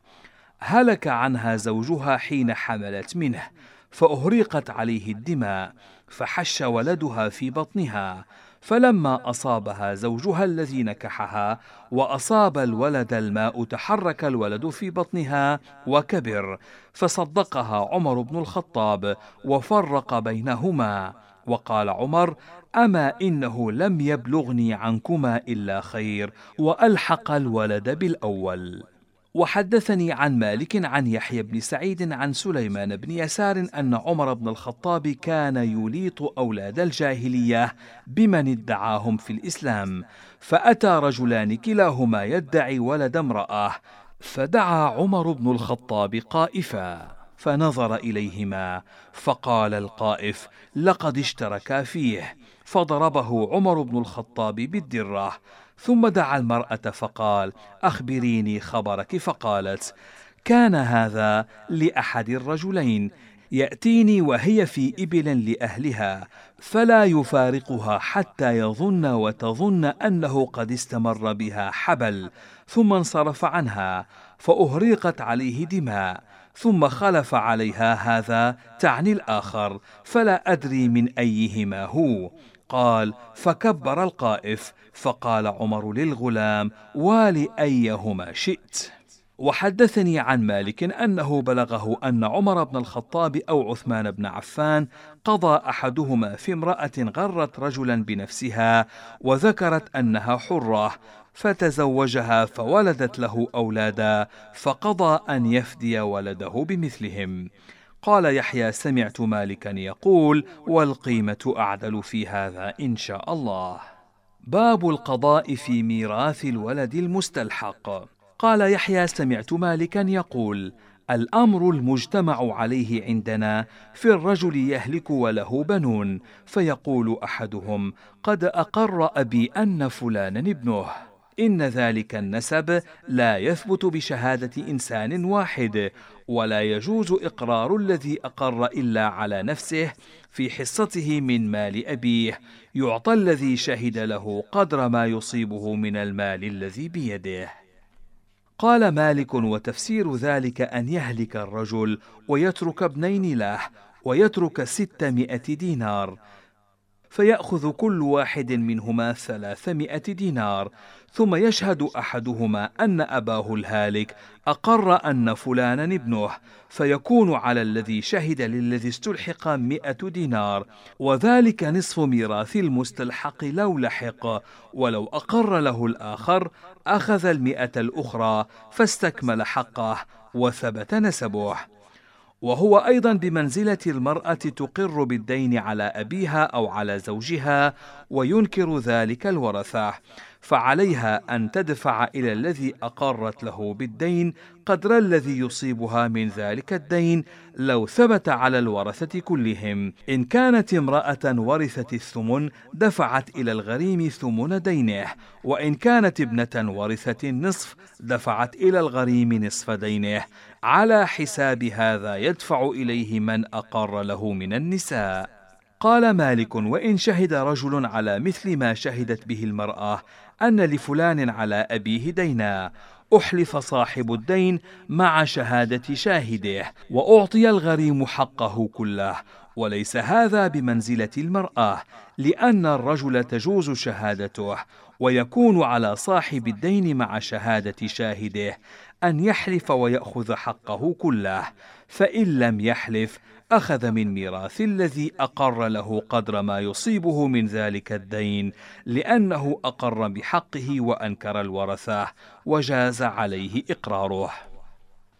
هلك عنها زوجها حين حملت منه فأهريقت عليه الدماء فحش ولدها في بطنها فلما أصابها زوجها الذي نكحها وأصاب الولد الماء تحرك الولد في بطنها وكبر فصدقها عمر بن الخطاب وفرق بينهما. وقال عمر أما إنه لم يبلغني عنكما إلا خير وألحق الولد بالأول. وحدثني عن مالك عن يحيى بن سعيد عن سليمان بن يسار أن عمر بن الخطاب كان يليط أولاد الجاهلية بمن ادعاهم في الإسلام فأتى رجلان كلاهما يدعي ولد امرأة فدعا عمر بن الخطاب قائفا فنظر إليهما فقال القائف لقد اشتركا فيه فضربه عمر بن الخطاب بالدرة ثم دعا المرأة فقال: أخبريني خبرك، فقالت: كان هذا لأحد الرجلين. يأتيني وهي في إبل لأهلها، فلا يفارقها حتى يظن وتظن أنه قد استمر بها حبل، ثم انصرف عنها، فأهريقت عليه دماء، ثم خلف عليها هذا تعني الآخر، فلا أدري من أيهما هو، قال فكبر القائف فقال عمر للغلام وال أيهما شئت؟ وحدثني عن مالك أنه بلغه أن عمر بن الخطاب أو عثمان بن عفان قضى أحدهما في امرأة غرت رجلا بنفسها وذكرت أنها حرة فتزوجها فولدت له أولادا فقضى أن يفدي ولده بمثلهم. قال يحيى سمعت مالكا يقول والقيمة أعدل في هذا إن شاء الله. باب القضاء في ميراث الولد المستلحق. قال يحيى سمعت مالكا يقول الأمر المجتمع عليه عندنا في الرجل يهلك وله بنون فيقول أحدهم قد أقر أبي أن فلانا ابنه. إن ذلك النسب لا يثبت بشهادة إنسان واحد ولا يجوز إقرار الذي أقر إلا على نفسه في حصته من مال أبيه يعطى الذي شهد له قدر ما يصيبه من المال الذي بيده. قال مالك وتفسير ذلك أن يهلك الرجل ويترك ابنين له ويترك ستمائة دينار فيأخذ كل واحد منهما ثلاثمائة دينار ثم يشهد أحدهما أن أباه الهالك أقر أن فلانا ابنه فيكون على الذي شهد للذي استلحق مئة دينار وذلك نصف ميراث المستلحق لو لحق ولو أقر له الآخر أخذ المئة الأخرى فاستكمل حقه وثبت نسبه. وهو أيضا بمنزلة المرأة تقر بالدين على أبيها أو على زوجها وينكر ذلك الورثة فعليها أن تدفع إلى الذي أقرت له بالدين قدر الذي يصيبها من ذلك الدين لو ثبت على الورثة كلهم. إن كانت امرأة ورثت الثمن دفعت إلى الغريم ثمن دينه وإن كانت ابنة ورثت النصف دفعت إلى الغريم نصف دينه. على حساب هذا يدفع إليه من أقر له من النساء. قال مالك وإن شهد رجل على مثل ما شهدت به المرأة أن لفلان على أبيه دينا. أحلف صاحب الدين مع شهادة شاهده وأعطي الغريم حقه كله. وليس هذا بمنزلة المرأة لأن الرجل تجوز شهادته ويكون على صاحب الدين مع شهادة شاهده. أن يحلف ويأخذ حقه كله فإن لم يحلف أخذ من ميراث الذي أقر له قدر ما يصيبه من ذلك الدين لأنه أقر بحقه وأنكر الورثة وجاز عليه إقراره.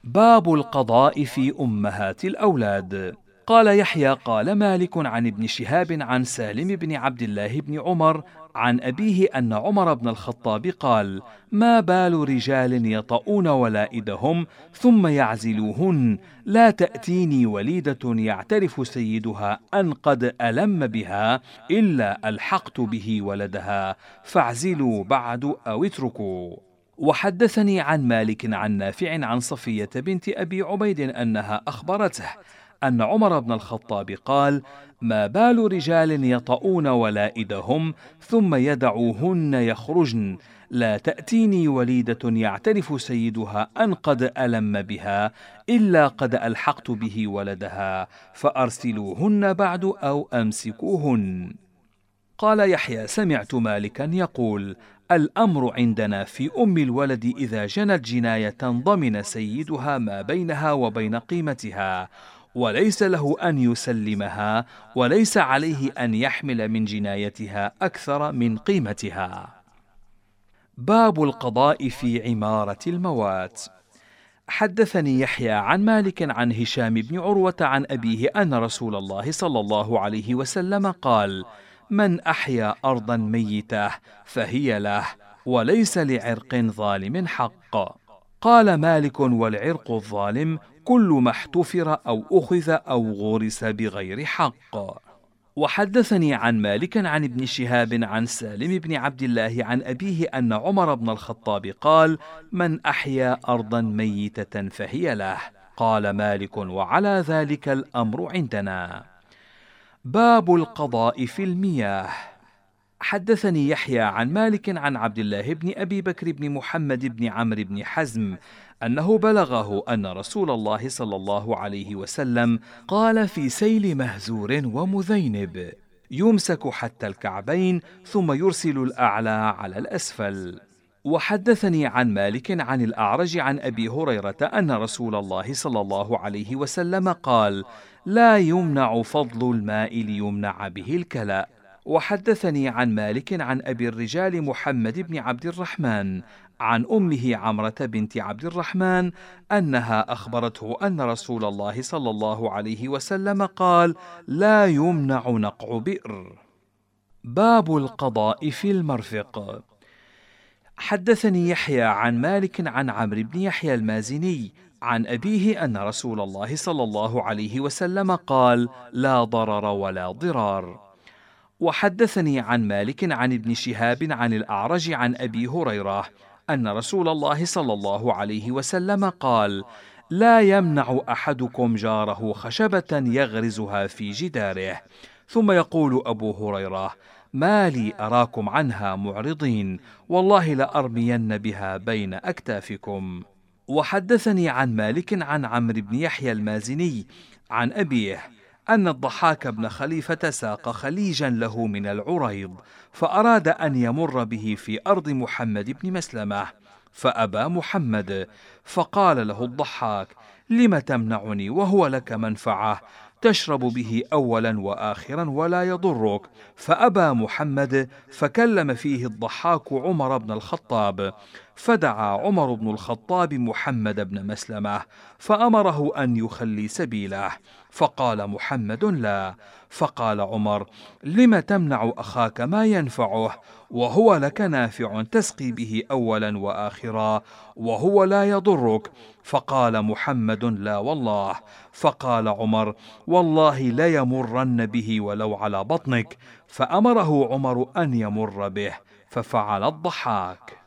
باب القضاء في أمهات الأولاد. قال يحيى قال مالك عن ابن شهاب عن سالم بن عبد الله بن عمر عن أبيه أن عمر بن الخطاب قال: ما بال رجال يطؤون ولائدهم ثم يعزلوهن لا تأتيني وليدة يعترف سيدها أن قد ألم بها إلا ألحقت به ولدها فاعزلوا بعد أو اتركوا. وحدثني عن مالك عن نافع عن صفية بنت أبي عبيد أنها أخبرته أن عمر بن الخطاب قال: ما بال رجال يطؤون ولائدهم ثم يدعوهن يخرجن لا تأتيني وليدة يعترف سيدها أن قد ألم بها إلا قد ألحقت به ولدها فأرسلوهن بعد أو أمسكوهن. قال يحيى سمعت مالكا يقول: الأمر عندنا في أم الولد إذا جنت جناية ضمن سيدها ما بينها وبين قيمتها وليس له أن يسلمها وليس عليه أن يحمل من جنايتها أكثر من قيمتها. باب القضاء في عمارة الموات. حدثني يحيى عن مالك عن هشام بن عروة عن أبيه أن رسول الله صلى الله عليه وسلم قال من أحيا أرضا ميتة فهي له وليس لعرق ظالم حق. قال مالك والعرق الظالم كل ما احتفر أو أخذ أو غورس بغير حق. وحدثني عن مالك عن ابن شهاب عن سالم بن عبد الله عن أبيه أن عمر بن الخطاب قال من أحيا أرضا ميتة فهي له قال مالك وعلى ذلك الأمر عندنا باب القضاء في المياه. حدثني يحيى عن مالك عن عبد الله بن أبي بكر بن محمد بن عمرو بن حزم أنه بلغه أن رسول الله صلى الله عليه وسلم قال في سيل مهزور ومذينب يمسك حتى الكعبين ثم يرسل الأعلى على الأسفل. وحدثني عن مالك عن الأعرج عن أبي هريرة أن رسول الله صلى الله عليه وسلم قال لا يمنع فضل الماء ليمنع به الكلا وحدثني عن مالك عن أبي الرجال محمد بن عبد الرحمن عن أمه عمرة بنت عبد الرحمن أنها أخبرته أن رسول الله صلى الله عليه وسلم قال لا يمنع نقع بئر. باب القضاء في المرفق. حدثني يحيى عن مالك عن عمرو بن يحيى المازني عن أبيه أن رسول الله صلى الله عليه وسلم قال لا ضرر ولا ضرار. وحدثني عن مالك عن ابن شهاب عن الأعرج عن أبي هريرة أن رسول الله صلى الله عليه وسلم قال لا يمنع أحدكم جاره خشبة يغرزها في جداره. ثم يقول أبو هريرة ما لي أراكم عنها معرضين والله لأرمين بها بين أكتافكم. وحدثني عن مالك عن عمرو بن يحيى المازني عن أبيه أن الضحاك بن خليفة ساق خليجا له من العريض فأراد أن يمر به في أرض محمد بن مسلمة فأبى محمد. فقال له الضحاك لم تمنعني وهو لك منفعة تشرب به اولا واخرا ولا يضرك. فأبى محمد فكلم فيه الضحاك عمر بن الخطاب فدعا عمر بن الخطاب محمد بن مسلمة فأمره أن يخلي سبيله. فقال محمد لا. فقال عمر لم تمنع أخاك ما ينفعه؟ وهو لك نافع تسقي به اولا واخرا وهو لا يضرك. فقال محمد لا والله. فقال عمر والله ليمرن به ولو على بطنك. فأمره عمر أن يمر به ففعل الضحاك.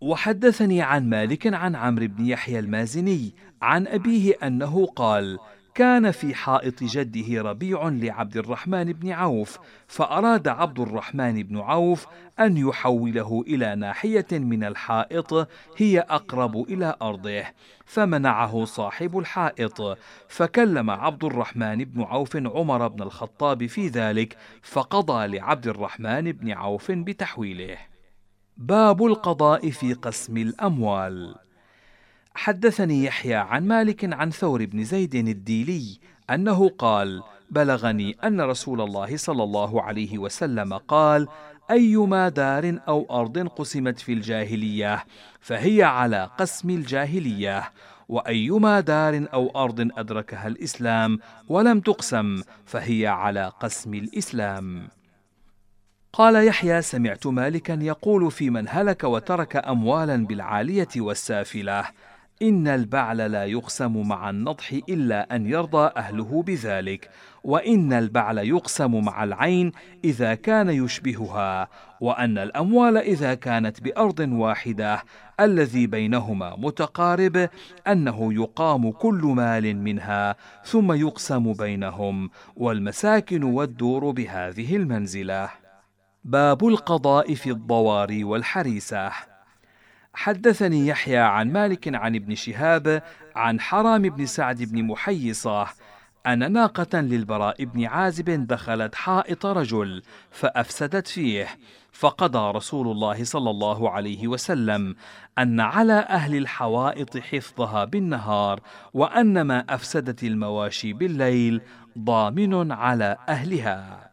وحدثني عن مالك عن عمرو بن يحيى المازني عن أبيه أنه قال كان في حائط جده ربيع لعبد الرحمن بن عوف فأراد عبد الرحمن بن عوف أن يحوله إلى ناحية من الحائط هي أقرب إلى أرضه فمنعه صاحب الحائط. فكلم عبد الرحمن بن عوف عمر بن الخطاب في ذلك فقضى لعبد الرحمن بن عوف بتحويله. باب القضاء في قسم الأموال. حدثني يحيى عن مالك عن ثور بن زيد الديلي أنه قال بلغني أن رسول الله صلى الله عليه وسلم قال أيما دار أو أرض قسمت في الجاهلية فهي على قسم الجاهلية وأيما دار أو أرض أدركها الإسلام ولم تقسم فهي على قسم الإسلام. قال يحيى سمعت مالكا يقول في من هلك وترك أموالا بالعالية والسافلة إن البعل لا يقسم مع النضح إلا أن يرضى أهله بذلك وإن البعل يقسم مع العين إذا كان يشبهها وأن الأموال إذا كانت بأرض واحدة الذي بينهما متقارب أنه يقام كل مال منها ثم يقسم بينهم والمساكن والدور بهذه المنزلة. باب القضاء في الضواري والحريسة. حدثني يحيى عن مالك عن ابن شهاب عن حرام بن سعد بن محيصة أن ناقة للبراء بن عازب دخلت حائط رجل فأفسدت فيه فقضى رسول الله صلى الله عليه وسلم أن على أهل الحوائط حفظها بالنهار وأن ما أفسدت المواشي بالليل ضامن على أهلها.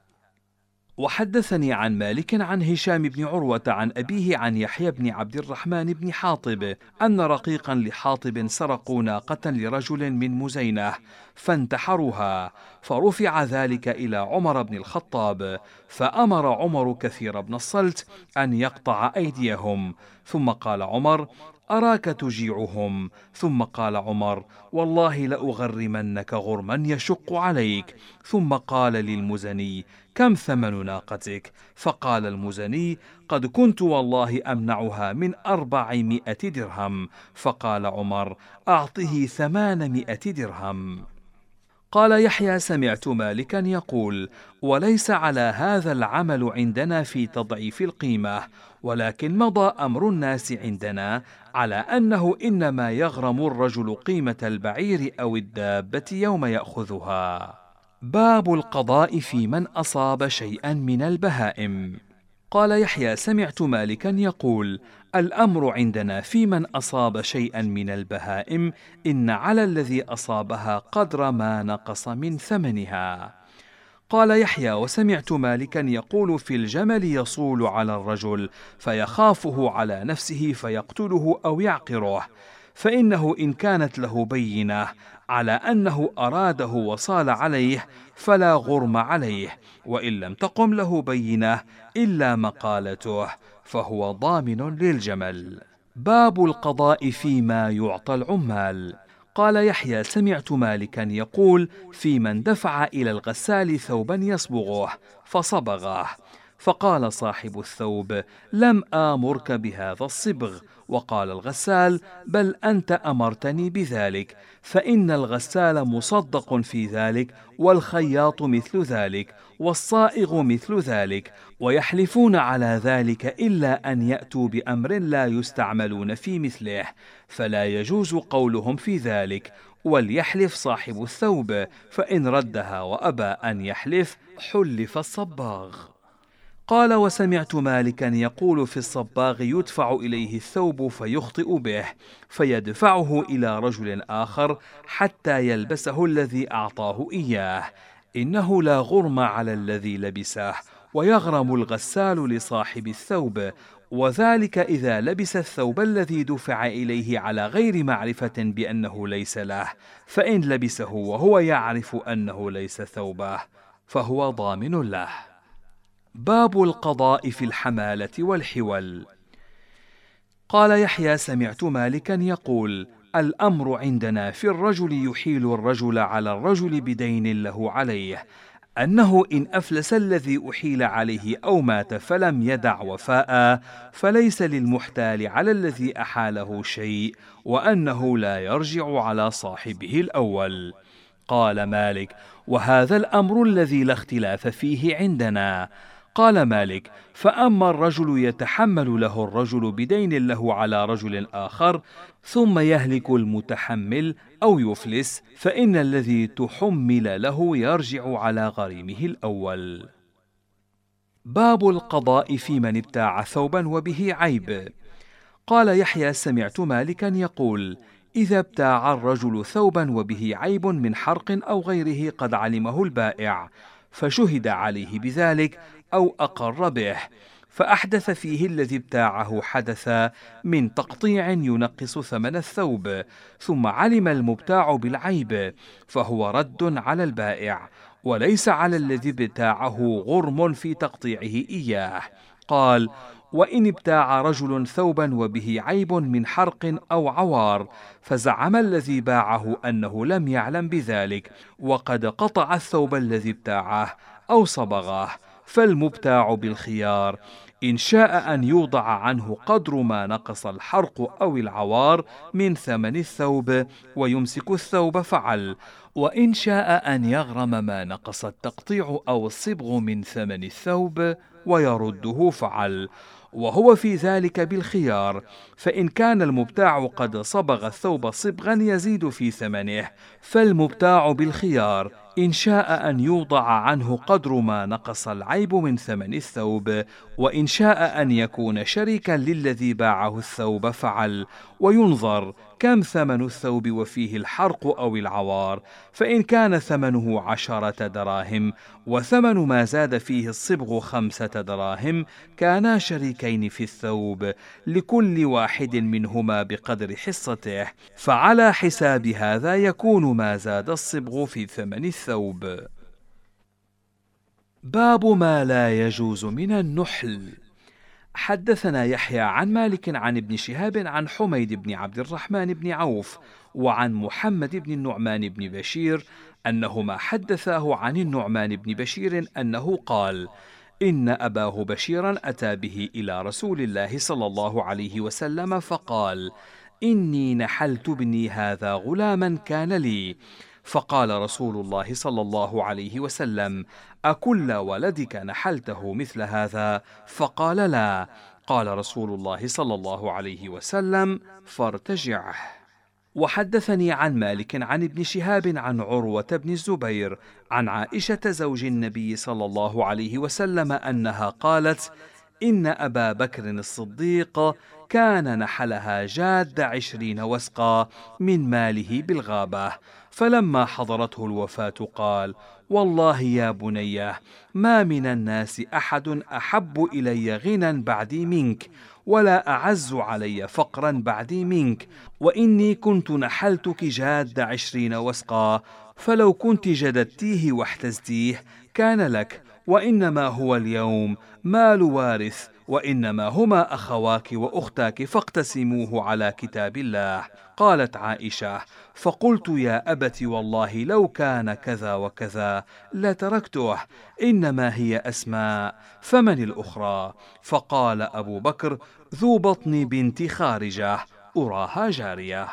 وحدثني عن مالك عن هشام بن عروة عن أبيه عن يحيى بن عبد الرحمن بن حاطب أن رقيقا لحاطب سرقوا ناقة لرجل من مزينة فانتحروها فرفع ذلك إلى عمر بن الخطاب فأمر عمر كثير بن الصلت أن يقطع أيديهم ثم قال عمر أراك تجيعهم؟ ثم قال عمر والله لأغرمنك غرما يشق عليك ثم قال للمزني كم ثمن ناقتك؟ فقال المزني قد كنت والله أمنعها من أربعمائة درهم. فقال عمر أعطه ثمانمائة درهم. قال يحيى سمعت مالكا يقول وليس على هذا العمل عندنا في تضعيف القيمة ولكن مضى أمر الناس عندنا على أنه إنما يغرم الرجل قيمة البعير أو الدابة يوم يأخذها. باب القضاء في من أصاب شيئا من البهائم. قال يحيى سمعت مالكا يقول الأمر عندنا في من أصاب شيئا من البهائم إن على الذي أصابها قدر ما نقص من ثمنها. قال يحيى وسمعت مالكا يقول في الجمل يصول على الرجل فيخافه على نفسه فيقتله أو يعقره فإنه إن كانت له بينة على أنه أراده وصال عليه فلا غرم عليه وإن لم تقم له بينة إلا مقالته فهو ضامن للجمل. باب القضاء فيما يعطى العمال. قال يحيى سمعت مالكا يقول في من دفع إلى الغسال ثوبا يصبغه فصبغه. فقال صاحب الثوب لم آمرك بهذا الصبغ وقال الغسال بل أنت أمرتني بذلك فإن الغسال مصدق في ذلك والخياط مثل ذلك والصائغ مثل ذلك ويحلفون على ذلك إلا أن يأتوا بأمر لا يستعملون في مثله فلا يجوز قولهم في ذلك وليحلف صاحب الثوب فإن ردها وأبى أن يحلف حلف الصباغ. قال وسمعت مالكا يقول في الصباغ يدفع إليه الثوب فيخطئ به فيدفعه إلى رجل آخر حتى يلبسه الذي أعطاه إياه. إنه لا غرم على الذي لبسه ويغرم الغسال لصاحب الثوب وذلك إذا لبس الثوب الذي دفع إليه على غير معرفة بأنه ليس له فإن لبسه وهو يعرف أنه ليس ثوبه فهو ضامن له. باب القضاء في الحمالة والحول. قال يحيى سمعت مالكا يقول الأمر عندنا في الرجل يحيل الرجل على الرجل بدين له عليه. أنه إن أفلس الذي أحيل عليه أو مات فلم يدع وفاء فليس للمحتال على الذي أحاله شيء وأنه لا يرجع على صاحبه الأول. قال مالك وهذا الأمر الذي لا اختلاف فيه عندنا. قال مالك فأما الرجل يتحمل له الرجل بدين له على رجل آخر ثم يهلك المتحمل أو يفلس فإن الذي تحمل له يرجع على غريمه الأول. باب القضاء في من ابتاع ثوبا وبه عيب. قال يحيى سمعت مالكا يقول إذا ابتاع الرجل ثوبا وبه عيب من حرق أو غيره قد علمه البائع فشهد عليه بذلك أو أقر به فأحدث فيه الذي ابتاعه حدثا من تقطيع ينقص ثمن الثوب ثم علم المبتاع بالعيب فهو رد على البائع وليس على الذي ابتاعه غرم في تقطيعه إياه. قال وإن ابتاع رجل ثوبا وبه عيب من حرق أو عوار فزعم الذي باعه أنه لم يعلم بذلك وقد قطع الثوب الذي ابتاعه أو صبغه. فالمبتاع بالخيار. إن شاء أن يوضع عنه قدر ما نقص الحرق أو العوار من ثمن الثوب ويمسك الثوب فعل. وإن شاء أن يغرم ما نقص التقطيع أو الصبغ من ثمن الثوب ويرده فعل. وهو في ذلك بالخيار. فإن كان المبتاع قد صبغ الثوب صبغا يزيد في ثمنه. فالمبتاع بالخيار. إن شاء أن يوضع عنه قدر ما نقص العيب من ثمن الثوب وإن شاء أن يكون شريكا للذي باعه الثوب فعل وينظر كم ثمن الثوب وفيه الحرق أو العوار فإن كان ثمنه عشرة دراهم وثمن ما زاد فيه الصبغ خمسة دراهم كانا شريكين في الثوب لكل واحد منهما بقدر حصته فعلى حساب هذا يكون ما زاد الصبغ في ثمن الثوب. باب ما لا يجوز من النحل. حدثنا يحيى عن مالك عن ابن شهاب عن حميد بن عبد الرحمن بن عوف وعن محمد بن النعمان بن بشير أنهما حدثاه عن النعمان بن بشير أنه قال إن أباه بشيرا أتى به إلى رسول الله صلى الله عليه وسلم فقال إني نحلت ابني هذا غلاما كان لي. فقال رسول الله صلى الله عليه وسلم أكل ولدك نحلته مثل هذا؟ فقال لا. قال رسول الله صلى الله عليه وسلم فارتجعه وحدثني عن مالك عن ابن شهاب عن عروة بن الزبير عن عائشة زوج النبي صلى الله عليه وسلم أنها قالت إن أبا بكر الصديق كان نحلها جاد عشرين وسقا من ماله بالغابة. فلما حضرته الوفاة قال والله يا بني ما من الناس أحد أحب إلي غنى بعدي منك ولا أعز علي فقرا بعدي منك وإني كنت نحلتك جاد عشرين وسقا فلو كنت جددتيه واحتزتيه كان لك وإنما هو اليوم مال وارث وإنما هما أخواك وأختاك فاقتسموه على كتاب الله قالت عائشة. فقلت يا ابت والله لو كان كذا وكذا لتركته إنما هي أسماء فمن الأخرى؟ فقال أبو بكر ذو بطن بنت خارجة أراها جارية.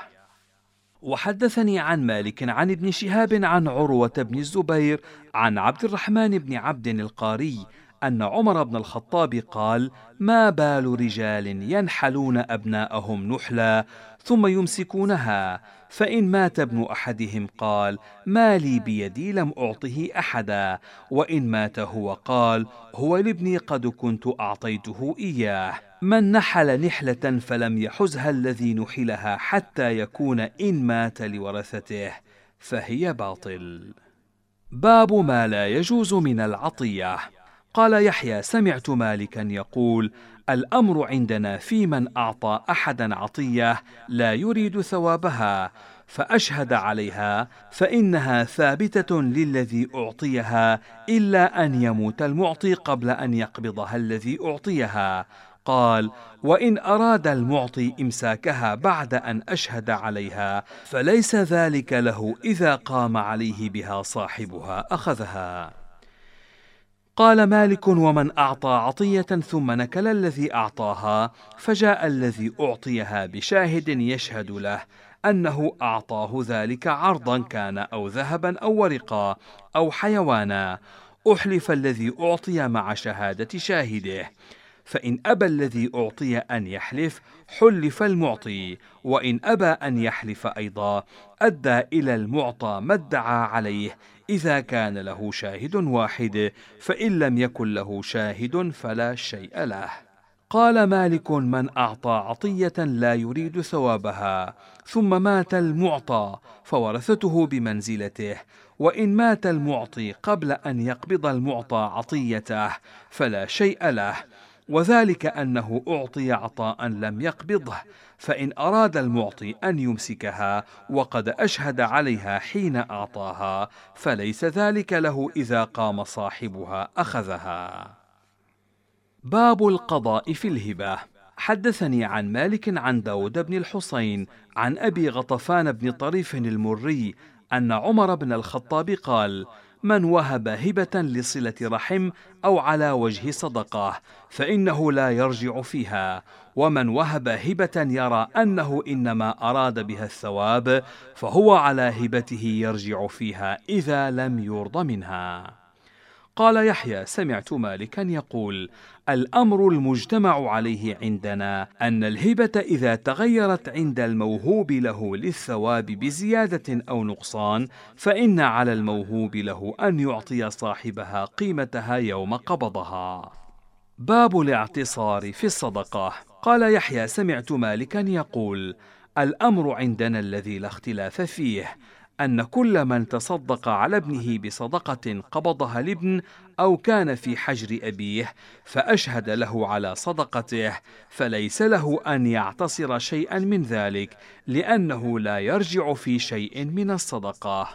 وحدثني عن مالك عن ابن شهاب عن عروة بن الزبير عن عبد الرحمن بن عبد القاري أن عمر بن الخطاب قال: ما بال رجال ينحلون أبناءهم نحلا ثم يمسكونها فإن مات ابن أحدهم قال: ما لي بيدي لم أعطه أحدا، وإن مات هو قال: هو لابني قد كنت أعطيته إياه. من نحل نحلة فلم يحزها الذي نحلها حتى يكون إن مات لورثته فهي باطل. باب ما لا يجوز من العطية قال يحيى سمعت مالكا يقول الأمر عندنا في من أعطى أحدا عطية لا يريد ثوابها فأشهد عليها فإنها ثابتة للذي أعطيها إلا أن يموت المعطي قبل أن يقبضها الذي أعطيها. قال وإن أراد المعطي إمساكها بعد أن أشهد عليها فليس ذلك له إذا قام عليه بها صاحبها أخذها. قال مالك ومن أعطى عطية ثم نكل الذي أعطاها فجاء الذي أعطيها بشاهد يشهد له أنه أعطاه ذلك عرضا كان أو ذهبا أو ورقا أو حيوانا أحلف الذي أعطي مع شهادة شاهده. فإن أبى الذي أعطي أن يحلف حلف المعطي. وإن أبى أن يحلف أيضا أدى إلى المعطى ما ادعى عليه. إذا كان له شاهد واحد فإن لم يكن له شاهد فلا شيء له. قال مالك من أعطى عطية لا يريد ثوابها ثم مات المعطى فورثته بمنزلته. وإن مات المعطي قبل أن يقبض المعطى عطيته فلا شيء له. وذلك أنه أعطي عطاء لم يقبضه فإن أراد المعطي أن يمسكها وقد أشهد عليها حين أعطاها فليس ذلك له إذا قام صاحبها أخذها. باب القضاء في الهبة. حدثني عن مالك عن داود بن الحصين عن أبي غطفان بن طريف المري أن عمر بن الخطاب قال من وهب هبة لصلة رحم أو على وجه صدقة فإنه لا يرجع فيها، ومن وهب هبة يرى أنه إنما أراد بها الثواب فهو على هبته يرجع فيها إذا لم يرض منها. قال يحيى سمعت مالكا يقول الأمر المجتمع عليه عندنا أن الهبة إذا تغيرت عند الموهوب له للثواب بزيادة أو نقصان فإن على الموهوب له أن يعطي صاحبها قيمتها يوم قبضها. باب الاعتصار في الصدقة. قال يحيى سمعت مالكا يقول الأمر عندنا الذي لا اختلاف فيه. أن كل من تصدق على ابنه بصدقة قبضها الابن أو كان في حجر أبيه فأشهد له على صدقته فليس له أن يعتصر شيئا من ذلك لأنه لا يرجع في شيء من الصدقة.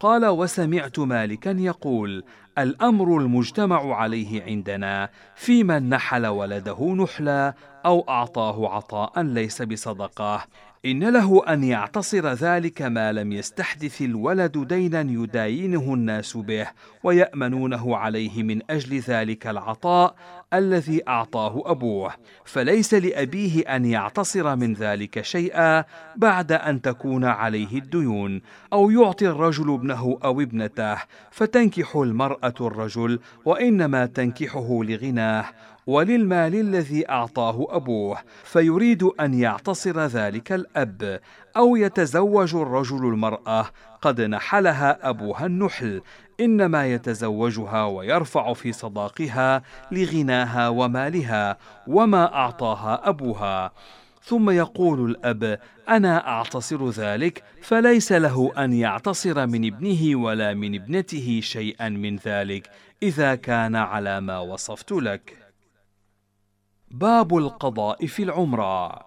قال وسمعت مالكا يقول: الأمر المجتمع عليه عندنا في من نحل ولده نحلا أو أعطاه عطاء ليس بصدقة إن له أن يعتصر ذلك ما لم يستحدث الولد دينا يداينه الناس به ويأمنونه عليه من أجل ذلك العطاء الذي أعطاه أبوه، فليس لأبيه أن يعتصر من ذلك شيئا بعد أن تكون عليه الديون، أو يعطي الرجل ابنه أو ابنته، فتنكح المرأة الرجل وإنما تنكحه لغناه، وللمال الذي أعطاه أبوه فيريد أن يعتصر ذلك الأب أو يتزوج الرجل المرأة. قد نحلها أبوها النحل إنما يتزوجها ويرفع في صداقها لغناها ومالها وما أعطاها أبوها. ثم يقول الأب أنا أعتصر ذلك فليس له أن يعتصر من ابنه ولا من ابنته شيئا من ذلك إذا كان على ما وصفت لك. باب القضاء في العمرة.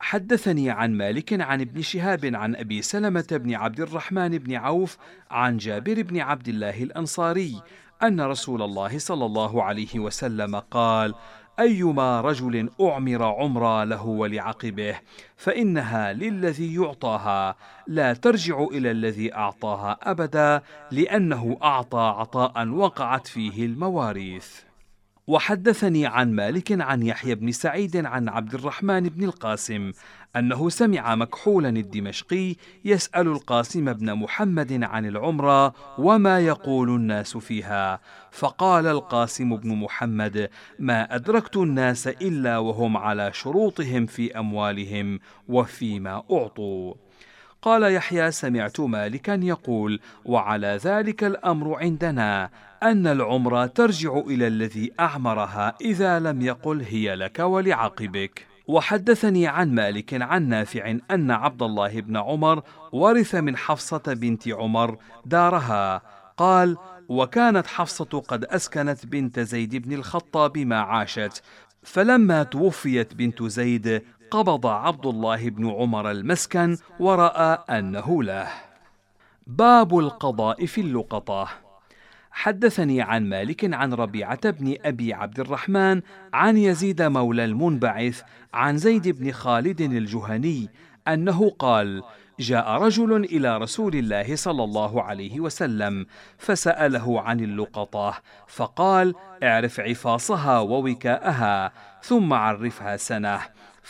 حدثني عن مالك عن ابن شهاب عن أبي سلمة بن عبد الرحمن بن عوف عن جابر بن عبد الله الأنصاري أن رسول الله صلى الله عليه وسلم قال أيما رجل أعمر عمرا له ولعقبه فإنها للذي يعطاها لا ترجع إلى الذي أعطاها أبدا لأنه أعطى عطاء وقعت فيه المواريث. وحدثني عن مالك عن يحيى بن سعيد عن عبد الرحمن بن القاسم أنه سمع مكحولا الدمشقي يسأل القاسم بن محمد عن العمرة وما يقول الناس فيها. فقال القاسم بن محمد ما أدركت الناس إلا وهم على شروطهم في أموالهم وفيما أعطوا. قال يحيى سمعت مالكا يقول وعلى ذلك الأمر عندنا أن العمر ترجع إلى الذي أعمرها إذا لم يقل هي لك ولعقبك. وحدثني عن مالك عن نافع أن عبد الله بن عمر ورث من حفصة بنت عمر دارها. قال وكانت حفصة قد أسكنت بنت زيد بن الخطاب ما عاشت فلما توفيت بنت زيد قبض عبد الله بن عمر المسكن وراى أنه له. باب القضاء في اللقطة. حدثني عن مالك عن ربيعة بن أبي عبد الرحمن عن يزيد مولى المنبعث عن زيد بن خالد الجهني أنه قال جاء رجل إلى رسول الله صلى الله عليه وسلم فسأله عن اللقطة فقال اعرف عفاصها ووكاءها ثم عرفها سنة.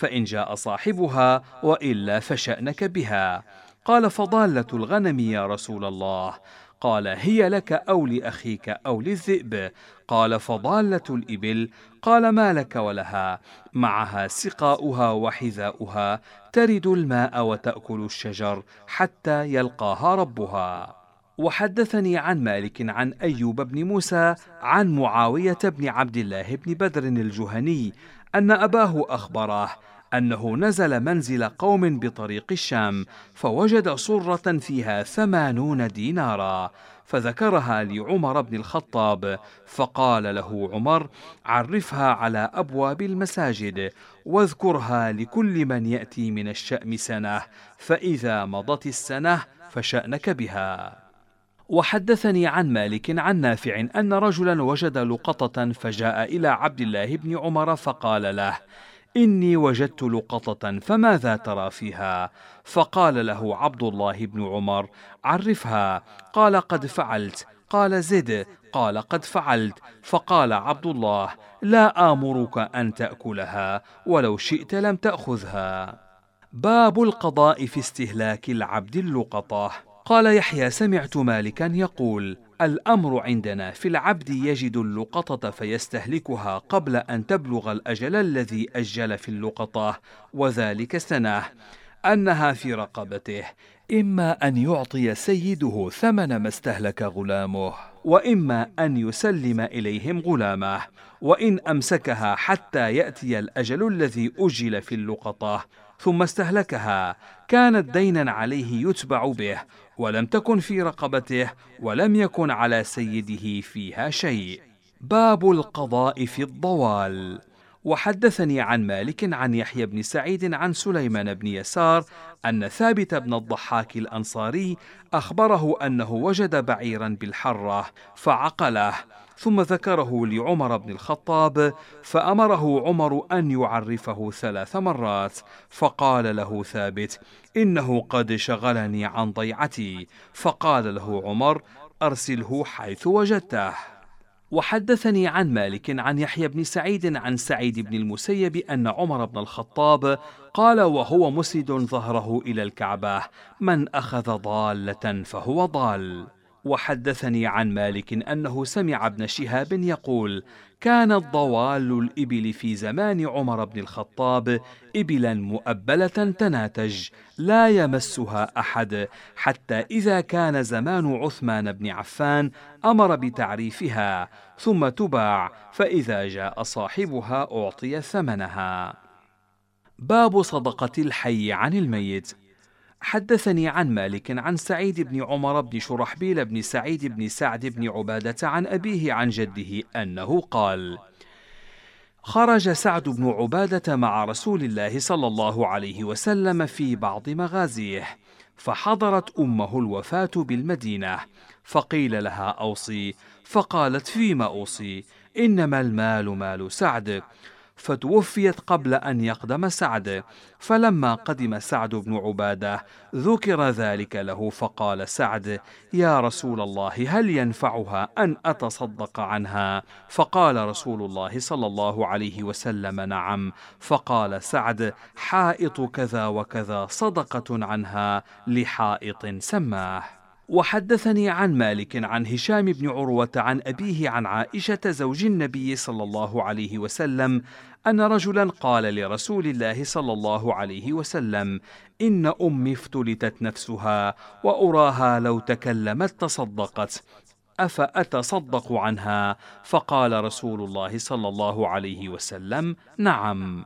فإن جاء صاحبها وإلا فشأنك بها. قال فضالة الغنم يا رسول الله. قال هي لك أو لأخيك أو للذئب. قال فضالة الإبل. قال ما لك ولها؟ معها سقاؤها وحذاؤها. ترد الماء وتأكل الشجر حتى يلقاها ربها. وحدثني عن مالك عن أيوب بن موسى عن معاوية بن عبد الله بن بدر الجهني أن أباه أخبره أنه نزل منزل قوم بطريق الشام فوجد صرة فيها ثمانون دينارا. فذكرها لعمر بن الخطاب فقال له عمر عرفها على أبواب المساجد واذكرها لكل من يأتي من الشأم سنة فإذا مضت السنة فشأنك بها. وحدثني عن مالك عن نافع أن رجلا وجد لقطة فجاء إلى عبد الله بن عمر فقال له إني وجدت لقطة فماذا ترى فيها؟ فقال له عبد الله بن عمر: عرفها، قال قد فعلت، قال زد، قال قد فعلت، فقال عبد الله: لا آمرك أن تأكلها، ولو شئت لم تأخذها. باب القضاء في استهلاك العبد اللقطة. قال يحيى سمعت مالكا يقول: الأمر عندنا في العبد يجد اللقطة فيستهلكها قبل أن تبلغ الأجل الذي أجل في اللقطة وذلك سنة. أنها في رقبته إما أن يعطي سيده ثمن ما استهلك غلامه وإما أن يسلم إليهم غلامه وإن أمسكها حتى يأتي الأجل الذي أجل في اللقطة ثم استهلكها. كانت دينا عليه يتبع به ولم تكن في رقبته ولم يكن على سيده فيها شيء. باب القضاء في الضوال. وحدثني عن مالك عن يحيى بن سعيد عن سليمان بن يسار أن ثابت بن الضحاك الأنصاري أخبره أنه وجد بعيرا بالحرة فعقله. ثم ذكره لعمر بن الخطاب فأمره عمر أن يعرفه ثلاث مرات فقال له ثابت إنه قد شغلني عن ضيعتي. فقال له عمر أرسله حيث وجدته. وحدثني عن مالك عن يحيى بن سعيد عن سعيد بن المسيب أن عمر بن الخطاب قال وهو مسند ظهره إلى الكعبة من أخذ ضالة فهو ضال. وحدثني عن مالك أنه سمع ابن شهاب يقول كانت ضوال الإبل في زمان عمر بن الخطاب ابلا مؤبلة تناتج لا يمسها أحد حتى إذا كان زمان عثمان بن عفان أمر بتعريفها ثم تباع فإذا جاء صاحبها أعطي ثمنها. باب صدقة الحي عن الميت. حدثني عن مالك عن سعيد بن عمر بن شرحبيل بن سعيد بن سعد بن عبادة عن أبيه عن جده أنه قال: خرج سعد بن عبادة مع رسول الله صلى الله عليه وسلم في بعض مغازيه، فحضرت أمه الوفاة بالمدينة، فقيل لها أوصي، فقالت فيما أوصي؟ إنما المال مال سعد، فتوفيت قبل أن يقدم سعد فلما قدم سعد بن عبادة ذكر ذلك له فقال سعد يا رسول الله هل ينفعها أن أتصدق عنها؟ فقال رسول الله صلى الله عليه وسلم نعم. فقال سعد حائط كذا وكذا صدقة عنها لحائط سماه. وحدثني عن مالك عن هشام بن عروة عن أبيه عن عائشة زوج النبي صلى الله عليه وسلم أن رجلا قال لرسول الله صلى الله عليه وسلم إن أمي افتلتت نفسها وأراها لو تكلمت تصدقت. أفأتصدق عنها؟ فقال رسول الله صلى الله عليه وسلم نعم.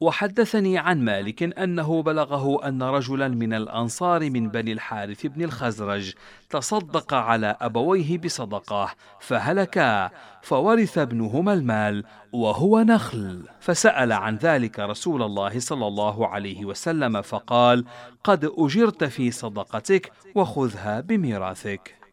وحدثني عن مالك أنه بلغه أن رجلا من الأنصار من بني الحارث بن الخزرج تصدق على أبويه بصدقة فهلكا فورث ابنهما المال وهو نخل. فسأل عن ذلك رسول الله صلى الله عليه وسلم فقال قد أجرت في صدقتك وخذها بميراثك.